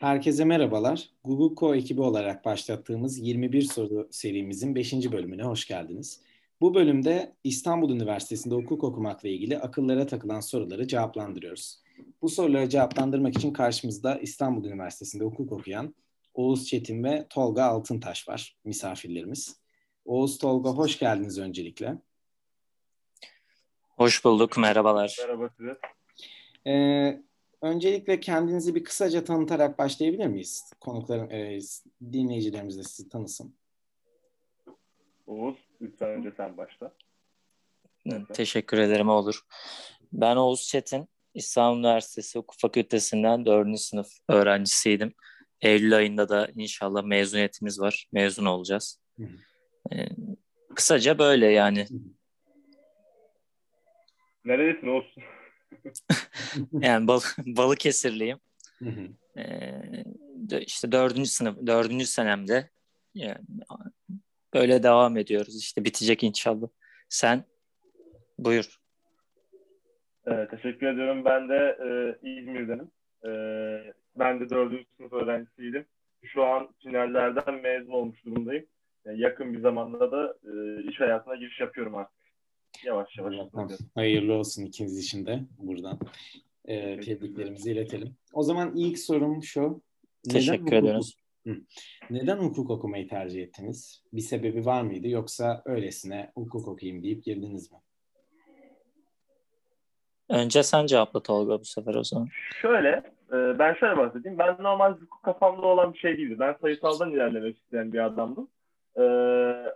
Herkese merhabalar. Google Co ekibi olarak başlattığımız 21 soru serimizin 5. bölümüne hoş geldiniz. Bu bölümde İstanbul Üniversitesi'nde hukuk okumakla ilgili akıllara takılan soruları cevaplandırıyoruz. Bu soruları cevaplandırmak için karşımızda İstanbul Üniversitesi'nde hukuk okuyan Oğuz Çetin ve Tolga Altıntaş var misafirlerimiz. Oğuz, Tolga hoş geldiniz öncelikle. Hoş bulduk, merhabalar. Merhaba size. Ee, öncelikle kendinizi bir kısaca tanıtarak başlayabilir miyiz? Konukların, e, dinleyicilerimiz de sizi tanısın. Oğuz, lütfen önce sen başla. Teşekkür ederim, olur. Ben Oğuz Çetin, İstanbul Üniversitesi Hukuk Fakültesinden 4. sınıf öğrencisiydim. Eylül ayında da inşallah mezuniyetimiz var. Mezun olacağız. Ee, kısaca böyle yani. Neredesin Oğuz? yani bal Balıkesirliyim. ee, işte dördüncü sınıf, dördüncü senemde yani böyle devam ediyoruz. İşte bitecek inşallah. Sen buyur. Ee, teşekkür ediyorum. Ben de e, İzmir'denim. E, ben de dördüncü sınıf öğrencisiydim. Şu an finallerden mezun olmuş durumdayım. Yani yakın bir zamanda da e, iş hayatına giriş yapıyorum artık. Yavaş yavaş. Tamam. Hayırlı olsun ikiniz için de buradan. E, tebriklerimizi iletelim. O zaman ilk sorum şu. Teşekkür ederiz. Neden hukuk okumayı tercih ettiniz? Bir sebebi var mıydı yoksa öylesine hukuk okuyayım deyip girdiniz mi? Önce sen cevapla Tolga bu sefer o zaman. Şöyle, e, ben şöyle bahsedeyim. Ben normal hukuk kafamda olan bir şey değildi. Ben sayısaldan ilerlemek isteyen bir adamdım. E,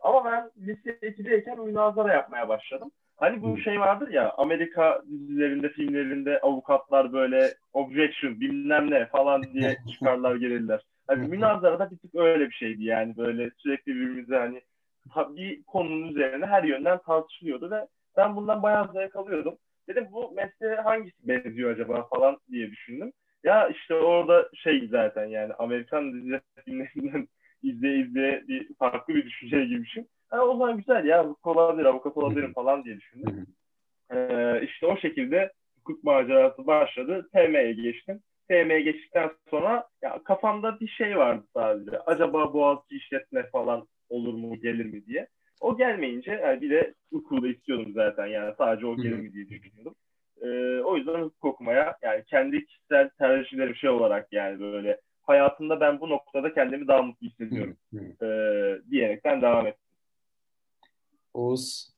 ama ben lise 2'deyken münazara yapmaya başladım. Hani bu şey vardır ya Amerika dizilerinde, filmlerinde avukatlar böyle objection bilmem ne falan diye çıkarlar gelirler. Hani münazara da bir tık öyle bir şeydi yani böyle sürekli birbirimize hani bir konunun üzerine her yönden tartışılıyordu ve ben bundan bayağı zevk alıyordum. Dedim bu mesleğe hangisi benziyor acaba falan diye düşündüm. Ya işte orada şey zaten yani Amerikan dizi filmlerinden izleye izleye bir farklı bir düşünceye girmişim. Ha, o zaman güzel ya hukuk olabilir, avukat olabilirim falan diye düşündüm. Ee, işte o şekilde hukuk macerası başladı. TM'ye geçtim. TM'ye geçtikten sonra ya kafamda bir şey vardı sadece. Acaba Boğaziçi işletme falan olur mu, gelir mi diye. O gelmeyince yani bir de hukuku da istiyordum zaten yani sadece o gelir mi diye düşünüyordum. Ee, o yüzden hukuk okumaya yani kendi kişisel tercihlerim şey olarak yani böyle hayatımda ben bu noktada kendimi daha mutlu hissediyorum e, diyerekten devam ettim. Oğuz?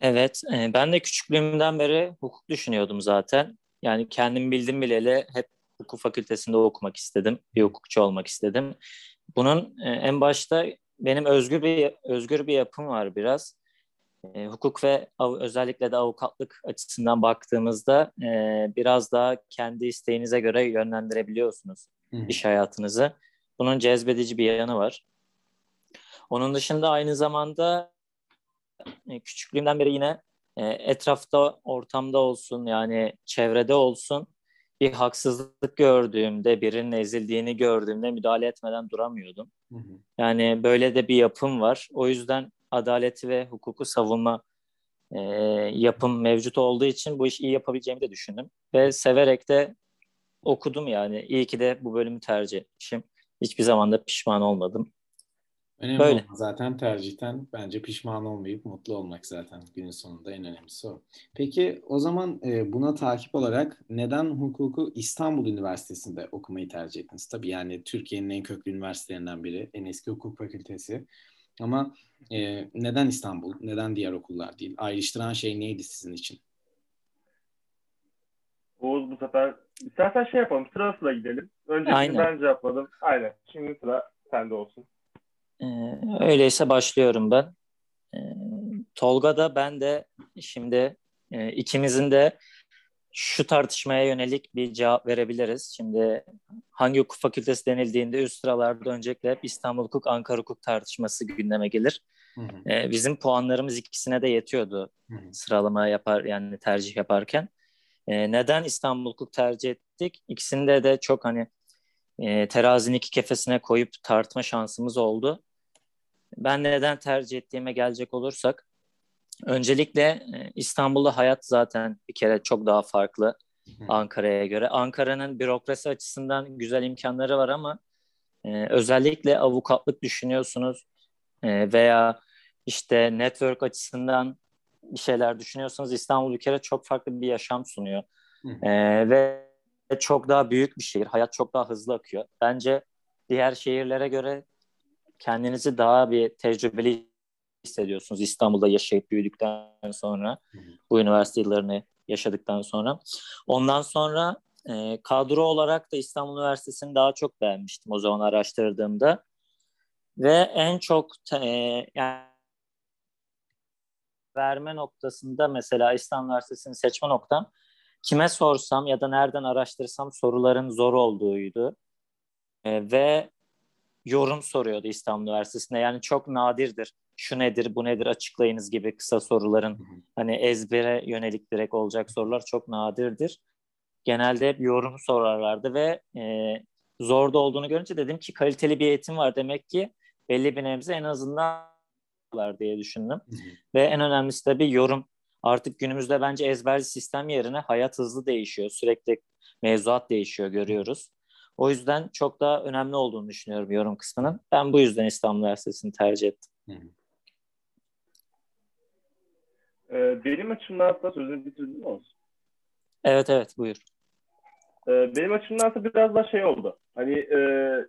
Evet, e, ben de küçüklüğümden beri hukuk düşünüyordum zaten. Yani kendim bildim bileli hep hukuk fakültesinde okumak istedim. Bir hukukçu olmak istedim. Bunun e, en başta benim özgür bir özgür bir yapım var biraz. E, hukuk ve av, özellikle de avukatlık açısından baktığımızda e, biraz daha kendi isteğinize göre yönlendirebiliyorsunuz Hı. iş hayatınızı. Bunun cezbedici bir yanı var. Onun dışında aynı zamanda e, küçüklüğümden beri yine e, etrafta, ortamda olsun yani çevrede olsun bir haksızlık gördüğümde, birinin ezildiğini gördüğümde müdahale etmeden duramıyordum. Hı hı. Yani böyle de bir yapım var. O yüzden adaleti ve hukuku savunma e, yapım mevcut olduğu için bu işi iyi yapabileceğimi de düşündüm. Ve severek de okudum yani. İyi ki de bu bölümü tercih etmişim. Hiçbir zaman da pişman olmadım. Önemli Böyle. olan zaten tercihten bence pişman olmayıp mutlu olmak zaten günün sonunda en önemlisi o. Peki o zaman e, buna takip olarak neden hukuku İstanbul Üniversitesi'nde okumayı tercih ettiniz? Tabii yani Türkiye'nin en köklü üniversitelerinden biri, en eski hukuk fakültesi. Ama e, neden İstanbul, neden diğer okullar değil? Ayrıştıran şey neydi sizin için? Oğuz bu sefer istersen şey yapalım sıra sıra gidelim. Önce ben cevapladım. Aynen. Şimdi sıra sende olsun. Ee, öyleyse başlıyorum ben. Ee, Tolga da ben de şimdi e, ikimizin de şu tartışmaya yönelik bir cevap verebiliriz. Şimdi hangi hukuk fakültesi denildiğinde üst sıralarda öncelikle hep İstanbul Hukuk, Ankara Hukuk tartışması gündeme gelir. Hı hı. Ee, bizim puanlarımız ikisine de yetiyordu hı hı. sıralama yapar yani tercih yaparken. Ee, neden İstanbul Hukuk tercih ettik? İkisinde de çok hani e, terazinin iki kefesine koyup tartma şansımız oldu. Ben neden tercih ettiğime gelecek olursak öncelikle e, İstanbul'da hayat zaten bir kere çok daha farklı. Ankara'ya göre. Ankara'nın bürokrasi açısından güzel imkanları var ama e, özellikle avukatlık düşünüyorsunuz e, veya işte network açısından bir şeyler düşünüyorsanız İstanbul bir kere çok farklı bir yaşam sunuyor. E, ve çok daha büyük bir şehir. Hayat çok daha hızlı akıyor. Bence diğer şehirlere göre kendinizi daha bir tecrübeli hissediyorsunuz İstanbul'da yaşayıp büyüdükten sonra bu üniversite yıllarını yaşadıktan sonra. Ondan sonra e, kadro olarak da İstanbul Üniversitesi'ni daha çok beğenmiştim o zaman araştırdığımda. Ve en çok e, yani verme noktasında mesela İstanbul Üniversitesi'ni seçme noktam kime sorsam ya da nereden araştırsam soruların zor olduğuydu. E, ve yorum soruyordu İstanbul Üniversitesi'nde. Yani çok nadirdir. Şu nedir, bu nedir açıklayınız gibi kısa soruların hani ezbere yönelik direkt olacak sorular çok nadirdir. Genelde hep yorum sorarlardı ve e, zor da olduğunu görünce dedim ki kaliteli bir eğitim var demek ki belli bir nebze en azından var diye düşündüm. Hı hı. Ve en önemlisi de bir yorum. Artık günümüzde bence ezberli sistem yerine hayat hızlı değişiyor. Sürekli mevzuat değişiyor görüyoruz. O yüzden çok daha önemli olduğunu düşünüyorum yorum kısmının. Ben bu yüzden İstanbul Üniversitesi'ni tercih ettim. Hı hı. Ee, benim açımdan da sözünü bitirdin mi olsun? Evet evet buyur. Ee, benim açımdan da biraz da şey oldu. Hani e,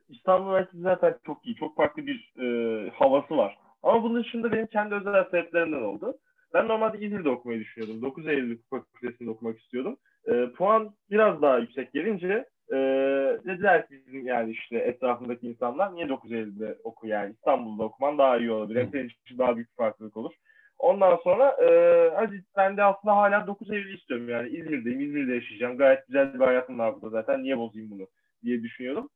İstanbul Üniversitesi zaten çok iyi. Çok farklı bir e, havası var. Ama bunun dışında benim kendi özel sebeplerimden oldu. Ben normalde İzmir'de okumayı düşünüyordum. 9 Eylül Fakültesi'nde okumak istiyordum. E, puan biraz daha yüksek gelince e, dediler ki bizim yani işte etrafındaki insanlar niye 9 Eylül'de oku yani İstanbul'da okuman daha iyi olabilir. Senin için daha büyük bir farklılık olur. Ondan sonra e, hadi ben de aslında hala 9 Eylül istiyorum yani İzmir'deyim, İzmir'de yaşayacağım. Gayet güzel bir hayatım var burada zaten niye bozayım bunu diye düşünüyordum.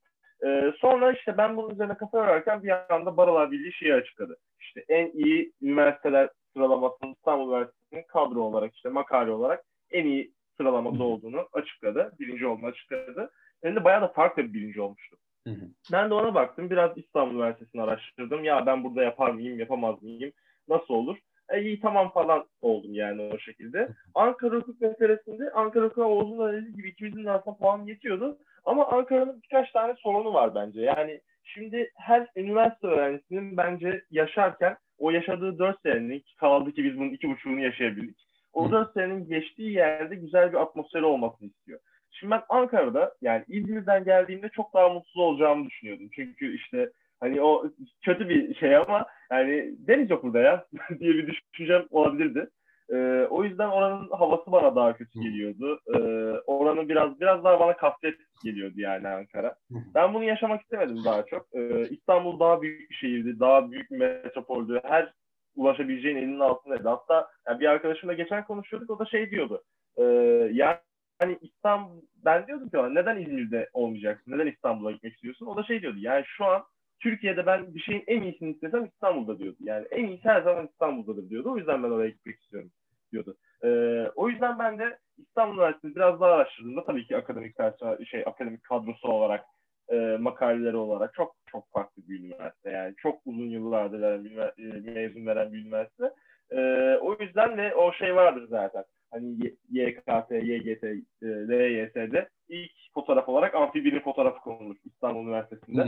E, sonra işte ben bunun üzerine kafa yorarken bir anda Barolar Birliği şeyi açıkladı. İşte en iyi üniversiteler sıralamasının İstanbul Üniversitesi'nin kadro olarak işte makale olarak en iyi sıralamada olduğunu açıkladı. Birinci olduğunu açıkladı. Hem de bayağı da farklı bir birinci olmuştu. Hı hı. Ben de ona baktım. Biraz İstanbul Üniversitesi'ni araştırdım. Ya ben burada yapar mıyım, yapamaz mıyım? Nasıl olur? E, iyi tamam falan oldum yani o şekilde. Ankara hukuk meselesinde Ankara hukuk Oğuz'un dediği gibi ikimizin de aslında puan yetiyordu. Ama Ankara'nın birkaç tane sorunu var bence. Yani şimdi her üniversite öğrencisinin bence yaşarken o yaşadığı dört senenin kaldı ki biz bunun iki buçuğunu yaşayabildik. O dört senenin geçtiği yerde güzel bir atmosferi olmasını istiyor. Şimdi ben Ankara'da yani İzmir'den geldiğimde çok daha mutsuz olacağımı düşünüyordum. Çünkü işte hani o kötü bir şey ama yani deniz yok burada ya diye bir düşüncem olabilirdi. Ee, o yüzden oranın havası bana daha kötü geliyordu. Ee, oranın biraz biraz daha bana kasvet geliyordu yani Ankara. Ben bunu yaşamak istemedim daha çok. Ee, İstanbul daha büyük bir şehirdi, daha büyük bir metropoldü. Her ulaşabileceğin elinin altındaydı. Hatta yani bir arkadaşımla geçen konuşuyorduk, o da şey diyordu. E, yani hani İstanbul, ben diyordum ki neden İzmir'de olmayacaksın, neden İstanbul'a gitmek istiyorsun? O da şey diyordu, yani şu an Türkiye'de ben bir şeyin en iyisini istesem İstanbul'da diyordu. Yani en iyisi her zaman İstanbul'dadır diyordu. O yüzden ben oraya gitmek istiyorum diyordu. Ee, o yüzden ben de İstanbul Üniversitesi biraz daha araştırdığımda tabii ki akademik dersi, şey akademik kadrosu olarak e, makaleleri olarak çok çok farklı bir üniversite. Yani çok uzun yıllardır veren bir, e, mezun veren bir üniversite. E, o yüzden de o şey vardır zaten. Hani YKT, YGT, e, LYS'de ilk fotoğraf olarak amfibinin fotoğrafı konulur İstanbul Üniversitesi'nde.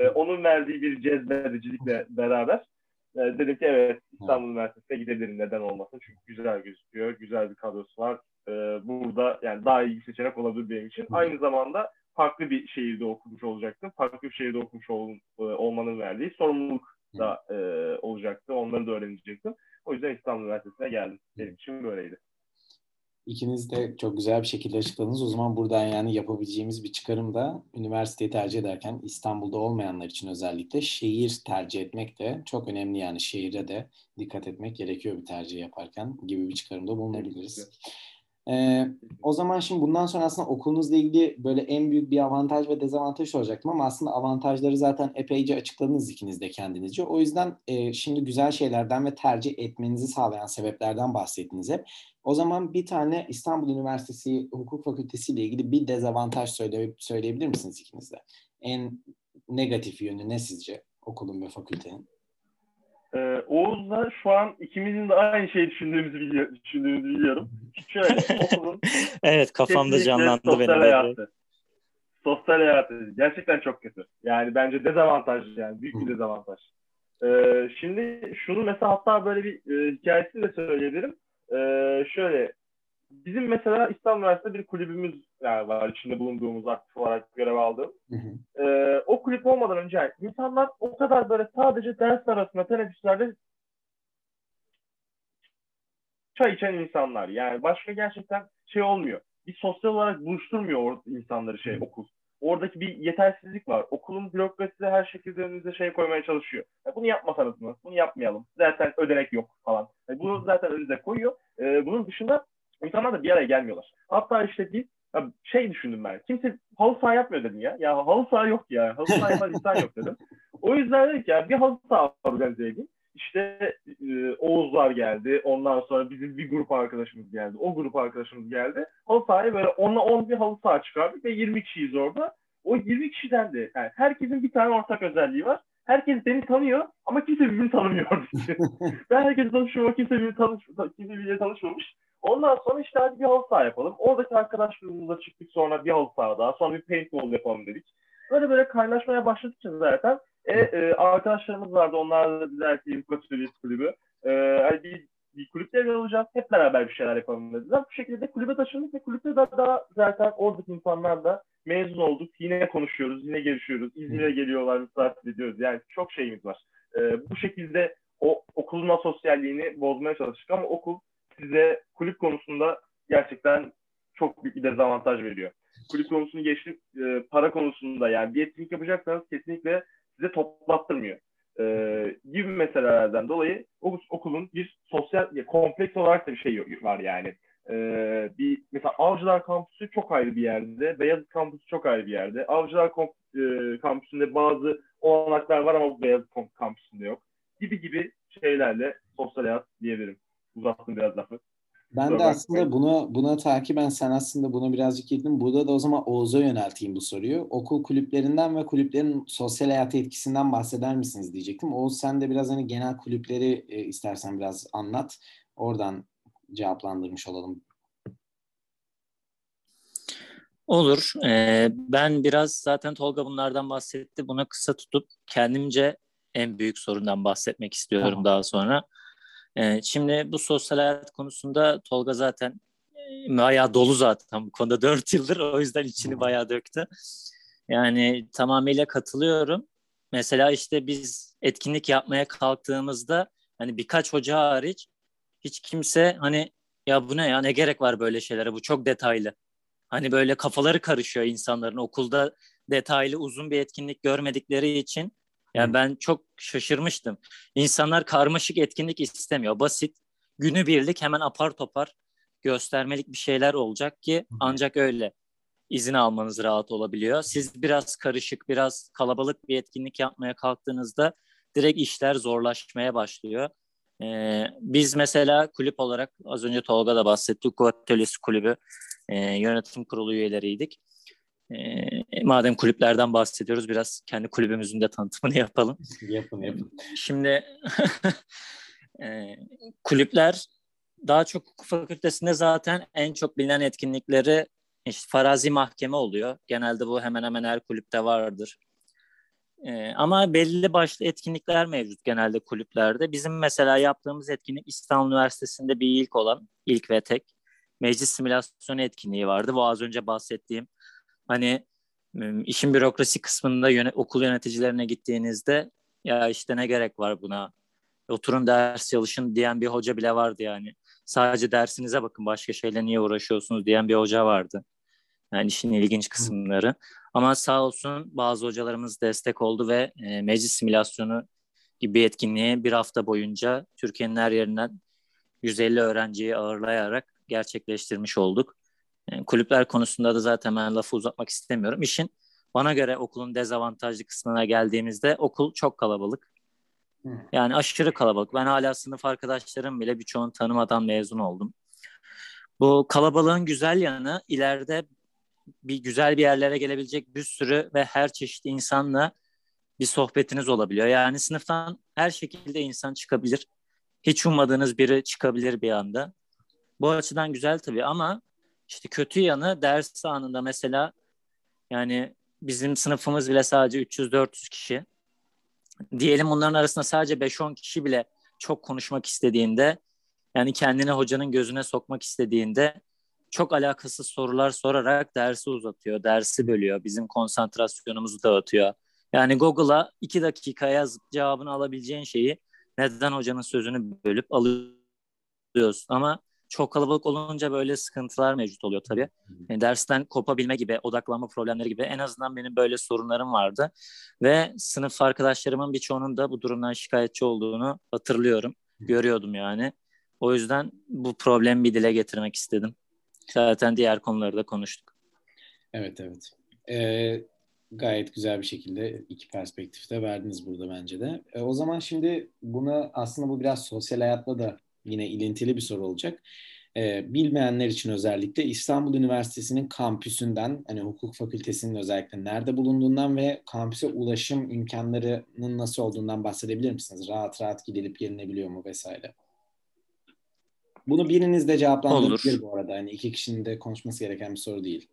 e, onun verdiği bir cezbedicilikle beraber e, dedim ki evet İstanbul Üniversitesi'ne gidebilirim neden olmasın çünkü güzel gözüküyor, güzel bir kadrosu var. E, burada yani daha iyi bir seçenek olabilir benim için. Aynı zamanda farklı bir şehirde okumuş olacaktım. Farklı bir şehirde okumuş ol, e, olmanın verdiği sorumluluk da e, olacaktı. Onları da öğrenecektim. O yüzden İstanbul Üniversitesi'ne geldim. Benim için böyleydi. İkiniz de çok güzel bir şekilde açıkladınız. O zaman buradan yani yapabileceğimiz bir çıkarım da üniversiteyi tercih ederken İstanbul'da olmayanlar için özellikle şehir tercih etmek de çok önemli. Yani şehire de dikkat etmek gerekiyor bir tercih yaparken gibi bir çıkarımda bulunabiliriz. Ee, o zaman şimdi bundan sonra aslında okulunuzla ilgili böyle en büyük bir avantaj ve dezavantaj soracaktım ama aslında avantajları zaten epeyce açıkladınız ikiniz de kendinizce. O yüzden e, şimdi güzel şeylerden ve tercih etmenizi sağlayan sebeplerden bahsettiniz hep. O zaman bir tane İstanbul Üniversitesi Hukuk Fakültesi ile ilgili bir dezavantaj söyle, söyleyebilir misiniz ikiniz de? En negatif yönü ne sizce okulun ve fakültenin? Ee, Oğuz'la şu an ikimizin de aynı şeyi düşündüğümüzü, biliyor, düşündüğümüzü biliyorum. Şöyle okulun Evet kafamda canlandı sosyal benim. hayatı. Sosyal hayatı gerçekten çok kötü. Yani bence dezavantaj yani büyük bir dezavantaj. Ee, şimdi şunu mesela hatta böyle bir e, hikayesini de söyleyebilirim. Ee, şöyle bizim mesela İstanbul Üniversitesi'nde bir kulübümüz yani var içinde bulunduğumuz aktif olarak görev aldığım. Hı hı. Ee, o kulüp olmadan önce insanlar o kadar böyle sadece ders arasında teneffüslerde çay içen insanlar. Yani başka gerçekten şey olmuyor. Bir sosyal olarak buluşturmuyor or- insanları şey okul. Oradaki bir yetersizlik var. Okulun bürokrasisi her şekilde önünüze şey koymaya çalışıyor. Ya bunu yapmasanız mı? Bunu yapmayalım. Zaten ödenek yok falan. Yani bunu zaten önünüze koyuyor. Ee, bunun dışında insanlar da bir araya gelmiyorlar. Hatta işte bir şey düşündüm ben. Kimse halı saha yapmıyor dedim ya. Ya halı saha yok ya. Halı saha yapan insan yok dedim. O yüzden dedik ya bir halı saha organize edeyim. İşte e, Oğuzlar geldi. Ondan sonra bizim bir grup arkadaşımız geldi. O grup arkadaşımız geldi. Halı sahaya böyle 10'la 10 bir halı saha çıkardık ve 20 kişiyiz orada. O 20 kişiden de yani herkesin bir tane ortak özelliği var. Herkes beni tanıyor ama kimse birbirini tanımıyor. ben herkesi tanışıyorum kimse birbirini tanış, kimse birbiriyle tanışmamış. Ondan sonra işte hadi bir halı saha yapalım. Oradaki arkadaş grubumuza çıktık sonra bir halı saha daha. Sonra bir paintball yapalım dedik. Böyle böyle kaynaşmaya başladıkça zaten e, e, arkadaşlarımız vardı. Onlar da dediler ki Yukatölyes kulübü. E, hani bir, bir kulüp devre alacağız. Hep beraber bir şeyler yapalım dediler. Bu şekilde kulübe taşındık ve kulüpte de daha zaten oradaki insanlar da mezun olduk. Yine konuşuyoruz, yine görüşüyoruz. İzmir'e geliyorlar, misafir ediyoruz. Yani çok şeyimiz var. E, bu şekilde o okulun asosyalliğini bozmaya çalıştık ama okul size kulüp konusunda gerçekten çok büyük bir dezavantaj veriyor. Kulüp konusunu geçtim, e, para konusunda yani bir etkinlik yapacaksanız kesinlikle size toplattırmıyor. E, gibi meselelerden dolayı o, okulun bir sosyal, ya, kompleks olarak da bir şey var yani. E, bir mesela Avcılar Kampüsü çok ayrı bir yerde, Beyazıt Kampüsü çok ayrı bir yerde. Avcılar e, Kampüsü'nde bazı olanaklar var ama Beyazıt Kampüsü'nde yok. Gibi gibi şeylerle sosyal hayat diyebilirim. Uzattım biraz lafı. Ben de aslında bakmayın. buna buna takiben sen aslında buna birazcık girdin. Burada da o zaman Oğuz'a yönelteyim bu soruyu. Okul kulüplerinden ve kulüplerin sosyal hayata etkisinden bahseder misiniz diyecektim. Oğuz sen de biraz hani genel kulüpleri e, istersen biraz anlat. Oradan cevaplandırmış olalım. Olur. Ee, ben biraz zaten Tolga bunlardan bahsetti. Buna kısa tutup kendimce en büyük sorundan bahsetmek istiyorum Tamam. daha sonra. Ee, şimdi bu sosyal hayat konusunda Tolga zaten e, bayağı dolu zaten bu konuda 4 yıldır. O yüzden içini bayağı döktü. Yani tamamıyla katılıyorum. Mesela işte biz etkinlik yapmaya kalktığımızda hani birkaç hoca hariç hiç kimse hani ya bu ne ya ne gerek var böyle şeylere bu çok detaylı. Hani böyle kafaları karışıyor insanların okulda detaylı uzun bir etkinlik görmedikleri için. Yani Hı. ben çok şaşırmıştım. İnsanlar karmaşık etkinlik istemiyor. Basit, günübirlik hemen apar topar göstermelik bir şeyler olacak ki Hı ancak öyle izin almanız rahat olabiliyor. Siz biraz karışık, biraz kalabalık bir etkinlik yapmaya kalktığınızda direkt işler zorlaşmaya başlıyor. Ee, biz mesela kulüp olarak az önce Tolga da bahsetti. Hukuk Atölyesi Kulübü e, yönetim kurulu üyeleriydik. E, madem kulüplerden bahsediyoruz biraz kendi kulübümüzün de tanıtımını yapalım. Yapın yapın. Şimdi e, kulüpler daha çok hukuk fakültesinde zaten en çok bilinen etkinlikleri işte farazi mahkeme oluyor. Genelde bu hemen hemen her kulüpte vardır. E, ama belli başlı etkinlikler mevcut genelde kulüplerde. Bizim mesela yaptığımız etkinlik İstanbul Üniversitesi'nde bir ilk olan, ilk ve tek meclis simülasyonu etkinliği vardı. Bu az önce bahsettiğim hani işin bürokrasi kısmında yöne, okul yöneticilerine gittiğinizde ya işte ne gerek var buna oturun ders çalışın diyen bir hoca bile vardı yani. Sadece dersinize bakın başka şeyle niye uğraşıyorsunuz diyen bir hoca vardı. Yani işin ilginç kısımları. Ama sağ olsun bazı hocalarımız destek oldu ve e, meclis simülasyonu gibi bir etkinliği bir hafta boyunca Türkiye'nin her yerinden 150 öğrenciyi ağırlayarak gerçekleştirmiş olduk. E, kulüpler konusunda da zaten ben lafı uzatmak istemiyorum. İşin bana göre okulun dezavantajlı kısmına geldiğimizde okul çok kalabalık. Yani aşırı kalabalık. Ben hala sınıf arkadaşlarım bile birçoğunu tanımadan mezun oldum. Bu kalabalığın güzel yanı ileride bir güzel bir yerlere gelebilecek bir sürü ve her çeşit insanla bir sohbetiniz olabiliyor. Yani sınıftan her şekilde insan çıkabilir. Hiç ummadığınız biri çıkabilir bir anda. Bu açıdan güzel tabii ama işte kötü yanı ders anında mesela yani bizim sınıfımız bile sadece 300-400 kişi. Diyelim bunların arasında sadece 5-10 kişi bile çok konuşmak istediğinde yani kendini hocanın gözüne sokmak istediğinde çok alakasız sorular sorarak dersi uzatıyor, dersi bölüyor, bizim konsantrasyonumuzu dağıtıyor. Yani Google'a iki dakika yazıp cevabını alabileceğin şeyi neden hocanın sözünü bölüp alıyorsun. Ama çok kalabalık olunca böyle sıkıntılar mevcut oluyor tabii. Yani dersten kopabilme gibi, odaklanma problemleri gibi en azından benim böyle sorunlarım vardı. Ve sınıf arkadaşlarımın birçoğunun da bu durumdan şikayetçi olduğunu hatırlıyorum. Görüyordum yani. O yüzden bu problemi bir dile getirmek istedim. Zaten diğer konuları da konuştuk. Evet evet. Ee, gayet güzel bir şekilde iki perspektifte verdiniz burada bence de. E, o zaman şimdi bunu aslında bu biraz sosyal hayatla da yine ilintili bir soru olacak. E, bilmeyenler için özellikle İstanbul Üniversitesi'nin kampüsünden, hani hukuk fakültesinin özellikle nerede bulunduğundan ve kampüse ulaşım imkanlarının nasıl olduğundan bahsedebilir misiniz? Rahat rahat gidilip gelinebiliyor mu vesaire? Bunu biriniz de cevaplandırabilir bu arada. Hani iki kişinin de konuşması gereken bir soru değil.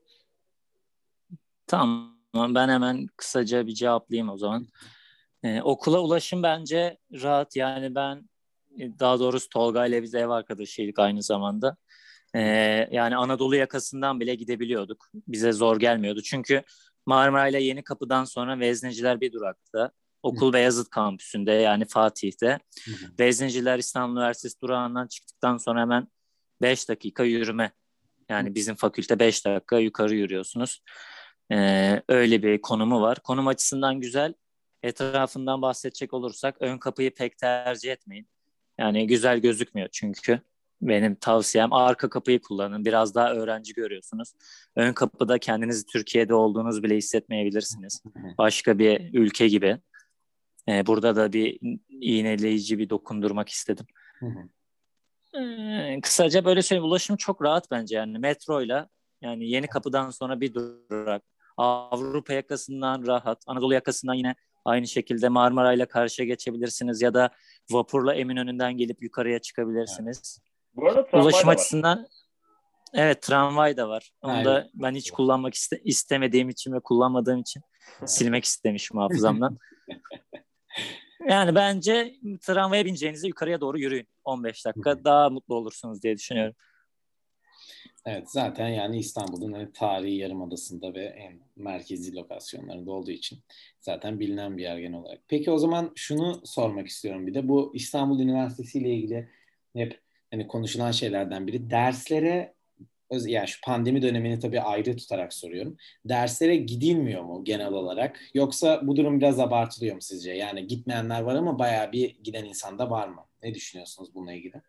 Tamam. Ben hemen kısaca bir cevaplayayım o zaman. Ee, okula ulaşım bence rahat. Yani ben daha doğrusu Tolga ile biz ev arkadaşıydık aynı zamanda. Ee, yani Anadolu yakasından bile gidebiliyorduk. Bize zor gelmiyordu. Çünkü Marmara ile Yeni Kapı'dan sonra Vezneciler bir durakta. Okul Beyazıt kampüsünde yani Fatih'te. Hı Vezneciler İstanbul Üniversitesi durağından çıktıktan sonra hemen 5 dakika yürüme. Yani bizim fakülte 5 dakika yukarı yürüyorsunuz. Ee, öyle bir konumu var. Konum açısından güzel. Etrafından bahsedecek olursak ön kapıyı pek tercih etmeyin. Yani güzel gözükmüyor çünkü. Benim tavsiyem arka kapıyı kullanın. Biraz daha öğrenci görüyorsunuz. Ön kapıda kendinizi Türkiye'de olduğunuz bile hissetmeyebilirsiniz. Başka bir ülke gibi. Ee, burada da bir iğneleyici bir dokundurmak istedim. Ee, kısaca böyle söyleyeyim. Ulaşım çok rahat bence yani metroyla yani yeni kapıdan sonra bir durak. Avrupa yakasından rahat. Anadolu yakasından yine aynı şekilde Marmara ile karşıya geçebilirsiniz ya da vapurla Eminönü'nden gelip yukarıya çıkabilirsiniz. Bu arada Ulaşım açısından evet tramvay da var. Onu Aynen. da ben hiç kullanmak iste, istemediğim için ve kullanmadığım için silmek istemişim hafızamdan. Yani bence tramvaya bineceğinizde yukarıya doğru yürüyün. 15 dakika daha mutlu olursunuz diye düşünüyorum. Evet zaten yani İstanbul'un hani tarihi yarımadasında ve en merkezi lokasyonlarında olduğu için zaten bilinen bir yer genel olarak. Peki o zaman şunu sormak istiyorum bir de bu İstanbul Üniversitesi ile ilgili hep hani konuşulan şeylerden biri derslere yani şu pandemi dönemini tabii ayrı tutarak soruyorum. Derslere gidilmiyor mu genel olarak? Yoksa bu durum biraz abartılıyor mu sizce? Yani gitmeyenler var ama bayağı bir giden insan da var mı? Ne düşünüyorsunuz bununla ilgili?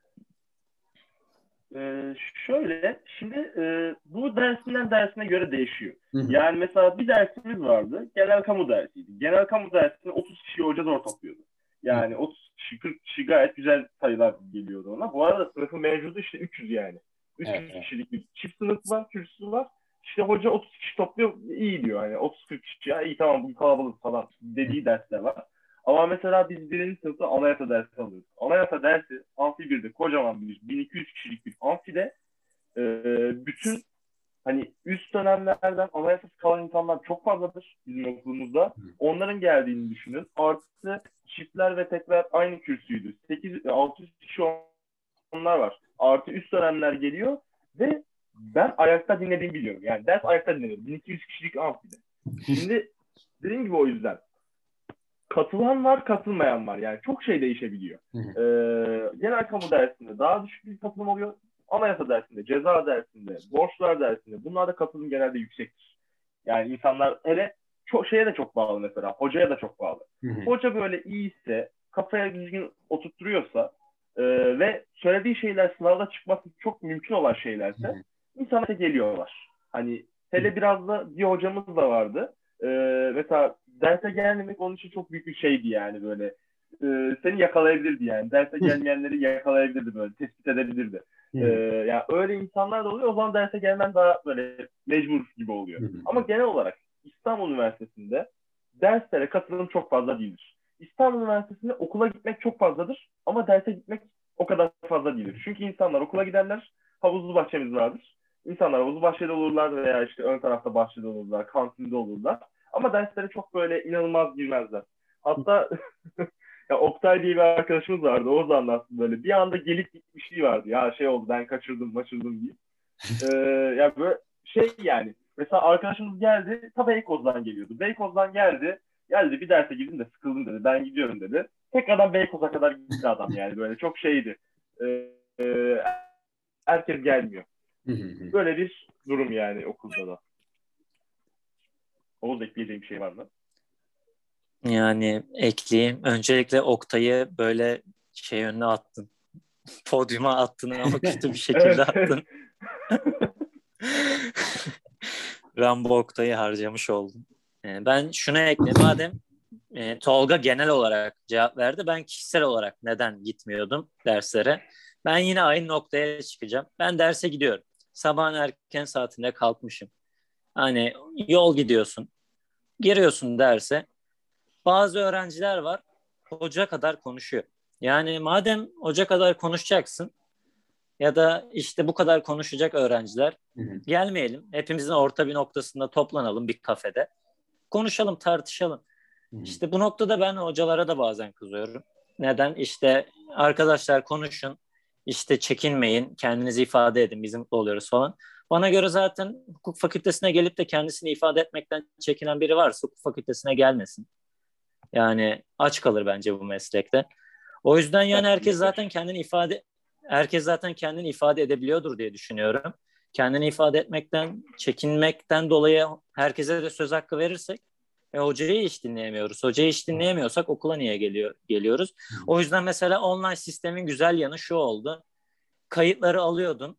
Ee, şöyle, şimdi e, bu dersinden dersine göre değişiyor. Hı hı. Yani mesela bir dersimiz vardı, genel kamu dersiydi. Genel kamu dersine 30 kişi hoca zor topluyordu. Yani hı. 30 kişi, 40 kişi gayet güzel sayılar geliyordu ona. Bu arada sınıfın mevcudu işte 300 yani. 300 evet, kişilik bir çift sınıf var, kürsüsü var. İşte hoca 30 kişi topluyor, iyi diyor. Hani 30-40 kişi, ya iyi tamam bu kalabalık falan dediği dersler var. Ama mesela biz birinci sınıfta anayasa dersi alıyoruz. Anayasa dersi amfi 1'de kocaman bir 1200 kişilik bir amfide e, bütün hani üst dönemlerden anayasası kalan insanlar çok fazladır bizim okulumuzda. Onların geldiğini düşünün. Artı çiftler ve tekler aynı kürsüydü. 8 600 kişi onlar var. Artı üst dönemler geliyor ve ben ayakta dinlediğimi biliyorum. Yani ders ayakta dinleniyor. 1200 kişilik amfide. Şimdi dediğim gibi o yüzden katılan var, katılmayan var. Yani çok şey değişebiliyor. Ee, genel kamu dersinde daha düşük bir katılım oluyor. Anayasa dersinde, ceza dersinde, borçlar dersinde bunlarda katılım genelde yüksektir. Yani insanlar hele çok şeye de çok bağlı mesela. Hocaya da çok bağlı. Hoca böyle iyiyse, kafaya düzgün oturtturuyorsa e, ve söylediği şeyler sınavda çıkması çok mümkün olan şeylerse insanlar geliyorlar. Hani hele biraz da bir hocamız da vardı. E, mesela derse gelmemek onun için çok büyük bir şeydi yani böyle. E, seni yakalayabilirdi yani. Derse gelmeyenleri yakalayabilirdi böyle. Tespit edebilirdi. e, yani öyle insanlar da oluyor. O zaman derse gelmen daha böyle mecbur gibi oluyor. Ama genel olarak İstanbul Üniversitesi'nde derslere katılım çok fazla değildir. İstanbul Üniversitesi'nde okula gitmek çok fazladır ama derse gitmek o kadar fazla değildir. Çünkü insanlar okula giderler, havuzlu bahçemiz vardır. İnsanlar havuzlu bahçede olurlar veya işte ön tarafta bahçede olurlar, kantinde olurlar. Ama derslere çok böyle inanılmaz girmezler. Hatta ya Oktay diye bir arkadaşımız vardı. O da anlattı böyle. Bir anda gelip gitmişliği vardı. Ya şey oldu ben kaçırdım maçırdım diye. ee, ya böyle şey yani. Mesela arkadaşımız geldi. Ta Beykoz'dan geliyordu. Beykoz'dan geldi. Geldi bir derse girdim de sıkıldım dedi. Ben gidiyorum dedi. Tekrardan Beykoz'a kadar gitti adam yani. Böyle çok şeydi. Ee, e, herkes gelmiyor. Böyle bir durum yani okulda da. Oğuz ekleyeceğim şey var mı? Yani ekleyeyim. Öncelikle Oktay'ı böyle şey önüne attın. Podyuma attın ama kötü bir şekilde attın. Rambo Oktay'ı harcamış oldum. Ee, ben şunu ekleyeyim. Madem e, Tolga genel olarak cevap verdi. Ben kişisel olarak neden gitmiyordum derslere? Ben yine aynı noktaya çıkacağım. Ben derse gidiyorum. Sabahın erken saatinde kalkmışım. Hani yol gidiyorsun. Giriyorsun derse. Bazı öğrenciler var. Hoca kadar konuşuyor. Yani madem hoca kadar konuşacaksın ya da işte bu kadar konuşacak öğrenciler hı hı. gelmeyelim. Hepimizin orta bir noktasında toplanalım bir kafede. Konuşalım, tartışalım. Hı hı. İşte bu noktada ben hocalara da bazen kızıyorum. Neden? İşte arkadaşlar konuşun, işte çekinmeyin, kendinizi ifade edin, biz mutlu oluyoruz falan. Bana göre zaten hukuk fakültesine gelip de kendisini ifade etmekten çekinen biri varsa hukuk fakültesine gelmesin. Yani aç kalır bence bu meslekte. O yüzden yani herkes zaten kendini ifade herkes zaten kendini ifade edebiliyordur diye düşünüyorum. Kendini ifade etmekten, çekinmekten dolayı herkese de söz hakkı verirsek e, hocayı hiç dinleyemiyoruz. Hocayı hiç dinleyemiyorsak okula niye geliyor geliyoruz? O yüzden mesela online sistemin güzel yanı şu oldu. Kayıtları alıyordun.